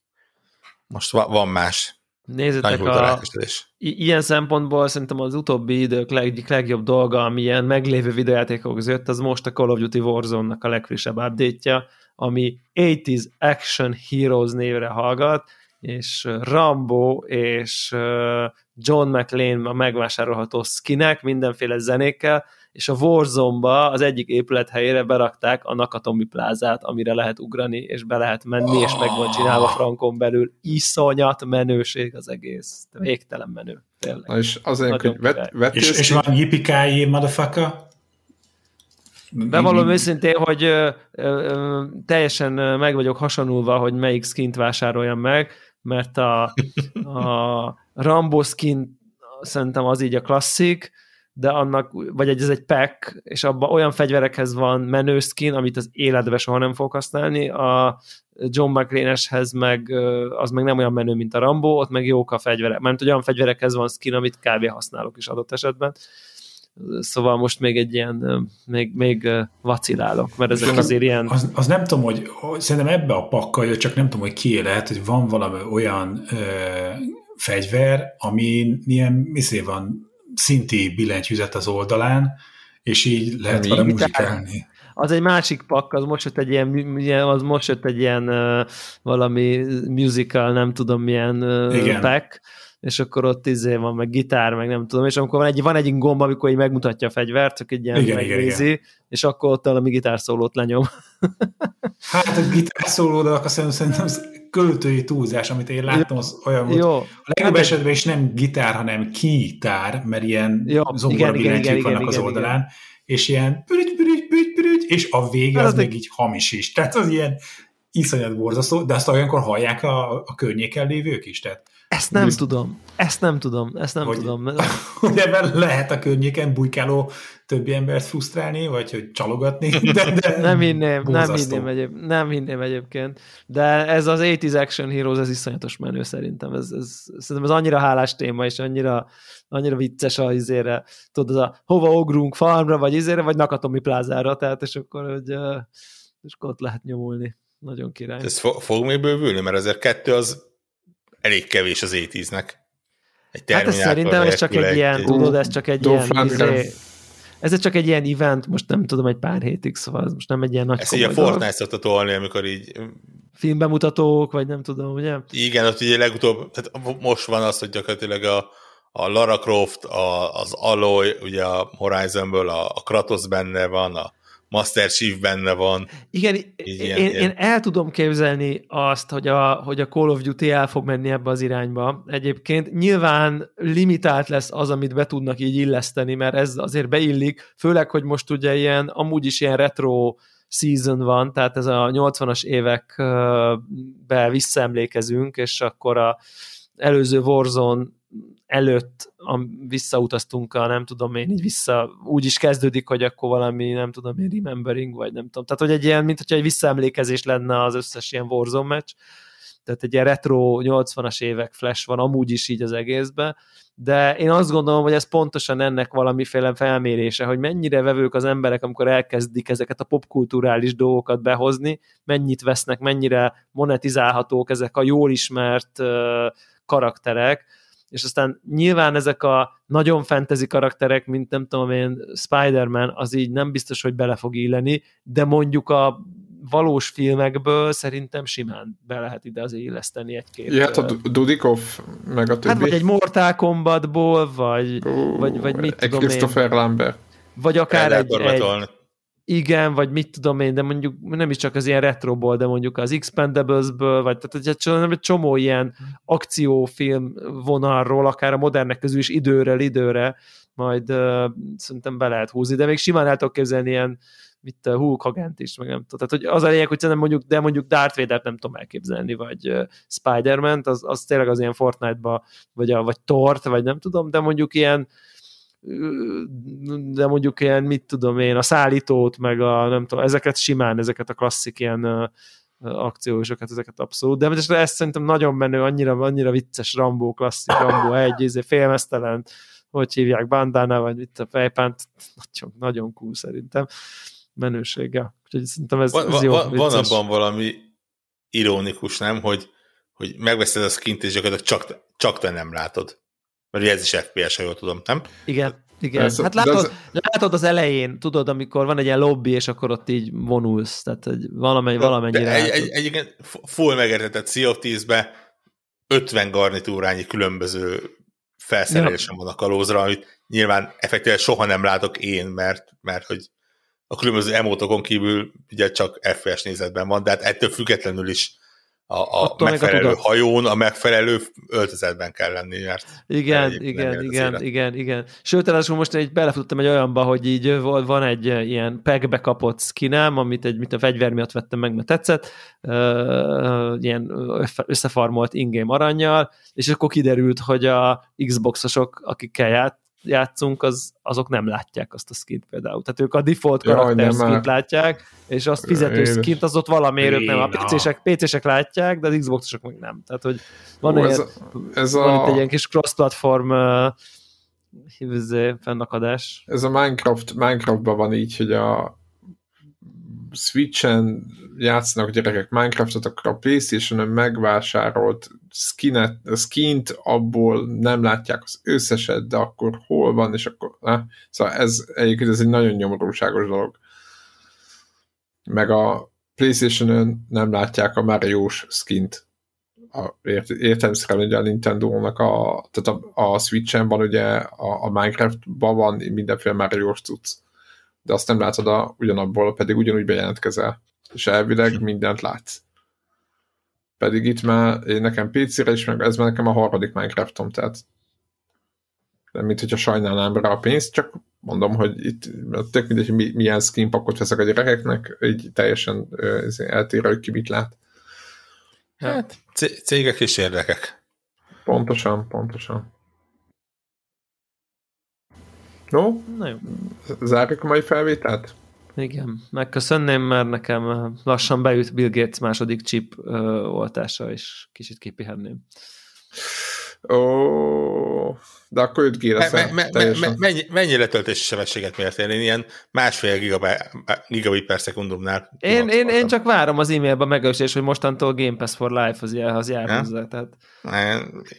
most va- van más. Nézzétek, a, ilyen szempontból szerintem az utóbbi idők leg, legjobb dolga, ami ilyen meglévő videójátékok között, az most a Call of Duty Warzone-nak a legfrissebb update ami 80s Action Heroes névre hallgat, és Rambo és John McLean a megvásárolható skinek, mindenféle zenékkel, és a Warzone-ba az egyik épület helyére berakták a Nakatomi plázát, amire lehet ugrani, és be lehet menni, és meg van csinálva frankon belül. Iszonyat menőség az egész. Végtelen menő. Tényleg. Na és azért, hogy vet, vet és, és van yippee motherfucker? Bevallom őszintén, hogy ö, ö, teljesen meg vagyok hasonulva, hogy melyik skint vásároljam meg, mert a, a Rambo skin szerintem az így a klasszik, de annak, vagy egy, ez egy pack, és abban olyan fegyverekhez van menő skin, amit az életbe soha nem fog használni, a John McLean-eshez meg az meg nem olyan menő, mint a Rambo, ott meg jók a fegyverek, mert olyan fegyverekhez van skin, amit kb. használok is adott esetben. Szóval most még egy ilyen, még, még vacilálok, mert ezek azért ilyen... Az, az nem tudom, hogy, hogy szerintem ebbe a pakkal, csak nem tudom, hogy ki lehet, hogy van valami olyan ö, fegyver, ami ilyen, miszé van, szinti billentyűzet az oldalán, és így lehet vele muzsikálni. Az egy másik pak, az most jött egy ilyen, az most jött egy ilyen uh, valami musical, nem tudom milyen uh, Igen. pack, és akkor ott izé van, meg gitár, meg nem tudom, és amikor van egy, van egy gomb, amikor így megmutatja a fegyvert, csak egy ilyen igen, megnézi, igen, igen. és akkor ott valami gitárszólót lenyom. hát a gitárszólódak azt szerintem az költői túlzás, amit én láttam, az olyan volt. Jó. A legjobb hát, esetben is nem gitár, hanem kitár, mert ilyen zongora billentyűk vannak igen, az igen, oldalán, igen. és ilyen pürügy, pürügy, pürügy, pürügy, és a vége hát az, az még így hamis is. Tehát az ilyen iszonyat borzasztó, de azt olyankor hallják a, a környéken lévők is. Tehát ezt nem Bizt... tudom. Ezt nem tudom. Ezt nem hogy, tudom. Hogy ebben lehet a környéken bujkáló többi embert frusztrálni, vagy hogy csalogatni. De, de nem hinném, nem hinném, egyéb, nem hinném egyébként. De ez az 80 Action Heroes, ez iszonyatos menő szerintem. Ez, ez, szerintem ez annyira hálás téma, és annyira, annyira vicces a izére. Tudod, az a hova ogrunk farmra, vagy izére, vagy Nakatomi plázára, tehát és akkor, hogy, és akkor ott lehet nyomulni. Nagyon király. Ez fog még bővülni, mert azért kettő az elég kevés az étíznek. Egy hát ez szerintem ez csak egy ilyen, tudod, ez csak egy ilyen, izé, ez csak egy ilyen event, most nem tudom, egy pár hétig, szóval ez most nem egy ilyen nagy Ez így a Fortnite szokta tolni, amikor így... Filmbemutatók, vagy nem tudom, ugye? Igen, ott ugye legutóbb, tehát most van az, hogy gyakorlatilag a, a Lara Croft, a, az Aloy, ugye a Horizonből, a, a Kratos benne van, a Master Chief benne van. Igen, én, ilyen, én, ilyen. én el tudom képzelni azt, hogy a, hogy a Call of Duty el fog menni ebbe az irányba. Egyébként nyilván limitált lesz az, amit be tudnak így illeszteni, mert ez azért beillik, főleg, hogy most ugye ilyen, amúgy is ilyen retro season van, tehát ez a 80-as évekbe visszaemlékezünk, és akkor a előző Warzone előtt a, visszautaztunk a nem tudom én, így vissza, úgy is kezdődik, hogy akkor valami, nem tudom én, remembering, vagy nem tudom. Tehát, hogy egy ilyen, mint hogyha egy visszaemlékezés lenne az összes ilyen Warzone meccs, tehát egy ilyen retro 80-as évek flash van amúgy is így az egészben, de én azt gondolom, hogy ez pontosan ennek valamiféle felmérése, hogy mennyire vevők az emberek, amikor elkezdik ezeket a popkulturális dolgokat behozni, mennyit vesznek, mennyire monetizálhatók ezek a jól ismert karakterek, és aztán nyilván ezek a nagyon fantasy karakterek, mint nem tudom én, Spider-Man, az így nem biztos, hogy bele fog illeni, de mondjuk a valós filmekből szerintem simán be lehet ide azért illeszteni egy-két... Ja, hát a Dudikov, meg a többi. Hát vagy egy Mortal Kombatból, vagy, uh, vagy, vagy mit egy tudom Christopher én. Lambert. Vagy akár egy, egy, igen, vagy mit tudom én, de mondjuk nem is csak az ilyen retroból, de mondjuk az Expendables-ből, vagy tehát egy, csomó ilyen akciófilm vonalról, akár a modernek közül is időről időre, majd uh, szerintem be lehet húzni, de még simán el tudok képzelni ilyen mit uh, Hulk Hogan-t is, meg nem tudom. Tehát, hogy az a lényeg, hogy szerintem mondjuk, de mondjuk Darth Vader-t nem tudom elképzelni, vagy uh, Spider-Man-t, az, az tényleg az ilyen Fortnite-ba, vagy, a, vagy Tort, vagy nem tudom, de mondjuk ilyen de mondjuk ilyen, mit tudom én, a szállítót, meg a nem tudom, ezeket simán, ezeket a klasszik ilyen akciósokat, ezeket abszolút, de ezt szerintem nagyon menő, annyira, annyira vicces Rambó, klasszik Rambó egy, izé, félmeztelen, hogy hívják, bandana, vagy itt a fejpánt, nagyon, nagyon cool szerintem menőséggel. Úgyhogy szerintem ez, van, ez jó. Van, van abban valami ironikus, nem, hogy, hogy megveszed a skint, és gyakorlatilag csak, csak te nem látod. Mert ez is FPS, ha jól tudom, nem? Igen. Igen, ez, hát látod, ez... látod az elején, tudod, amikor van egy ilyen lobby, és akkor ott így vonulsz, tehát hogy valamely, valamennyire... Egy, egy, egyébként full megértetett Sea of Thieves-be 50 garnitúrányi különböző felszerelésem ja. van a kalózra, amit nyilván effektíve soha nem látok én, mert, mert hogy a különböző emótokon kívül ugye csak FPS nézetben van, de hát ettől függetlenül is a, a megfelelő a hajón, a megfelelő öltözetben kell lenni, mert igen, igen, igen, igen, igen. Sőt, ráadásul most egy belefutottam egy olyanba, hogy így van egy ilyen pegbe kapott skinem, amit egy, mit a fegyver miatt vettem meg, mert tetszett, ilyen összefarmolt ingame aranyjal, és akkor kiderült, hogy a Xboxosok, akikkel ját, játszunk, az, azok nem látják azt a skint például. Tehát ők a default karakter skint már. látják, és azt fizető Én... skint az ott valamiért nem. A PC-sek, PC-sek látják, de az Xbox-osok meg nem. Tehát, hogy van, Ó, ez, egy, ez van a... itt egy ilyen kis cross-platform uh, fennakadás. Ez a Minecraft, Minecraftban van így, hogy a Switchen játszanak gyerekek Minecraftot, akkor a Playstation-on megvásárolt skinet, skint, abból nem látják az összeset, de akkor hol van, és akkor... Ne? Szóval ez egyébként ez egy nagyon nyomorúságos dolog. Meg a Playstation-ön nem látják a Mario-s skint. A, ért, értelmszerűen ugye a Nintendo-nak a, tehát a, a Switch-en van ugye a, a Minecraft-ban van mindenféle Mario-s cucc de azt nem látod a, ugyanabból, pedig ugyanúgy bejelentkezel. És elvileg mindent látsz. Pedig itt már én nekem PC-re is, meg ez már nekem a harmadik Minecraftom, tehát nem mint hogyha sajnálnám rá a pénzt, csak mondom, hogy itt tök mindegy, hogy milyen skinpakot veszek a gyerekeknek, így teljesen eltérő, hogy ki mit lát. Hát, cégek és érdekek. Pontosan, pontosan. No, Na jó. Zárjuk a mai felvételt? Igen, megköszönném, mert nekem lassan beüt Bill Gates második chip ö, oltása, és kicsit kipihenném. Ó, de akkor 5 g me, me, me, me, mennyi, mennyi letöltési sebességet mértél? Én ilyen másfél gigabit per szekundumnál. Én, én, én, csak várom az e-mailben megősés, hogy mostantól Game Pass for Life az, az jár ja? hozzá. Tehát...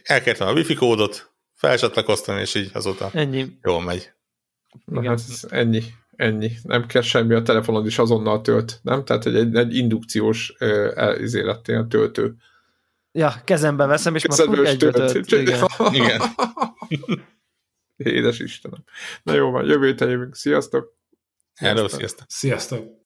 Elkértem a wifi kódot, felcsatlakoztam, és így azóta Ennyi. jól megy. Na Igen. hát ennyi, ennyi. Nem kell semmi, a telefonod is azonnal tölt, nem? Tehát egy, egy, egy indukciós uh, töltő. Ja, kezembe veszem, és Kezembe már egybe tölt. Igen. Igen. Édes Istenem. Na jó van, jövő héten jövünk. Sziasztok! Hello, sziasztok! Sziasztok!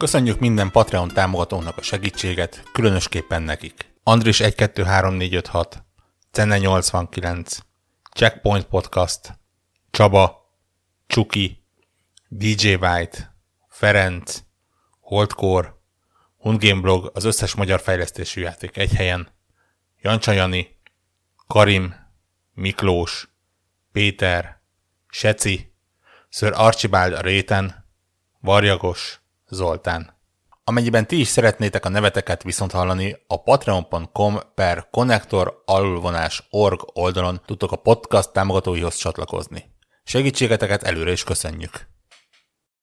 Köszönjük minden Patreon támogatónak a segítséget, különösképpen nekik. Andris 123456, Cenne 89, Checkpoint Podcast, Csaba, Csuki, DJ White, Ferenc, Holdcore, Hundgame Blog, az összes magyar fejlesztésű játék egy helyen, Jancsa Jani, Karim, Miklós, Péter, Seci, Sir Archibald a réten, Varjagos, Zoltán. Amennyiben ti is szeretnétek a neveteket viszont hallani, a patreon.com per connector org oldalon tudtok a podcast támogatóihoz csatlakozni. Segítségeteket előre is köszönjük!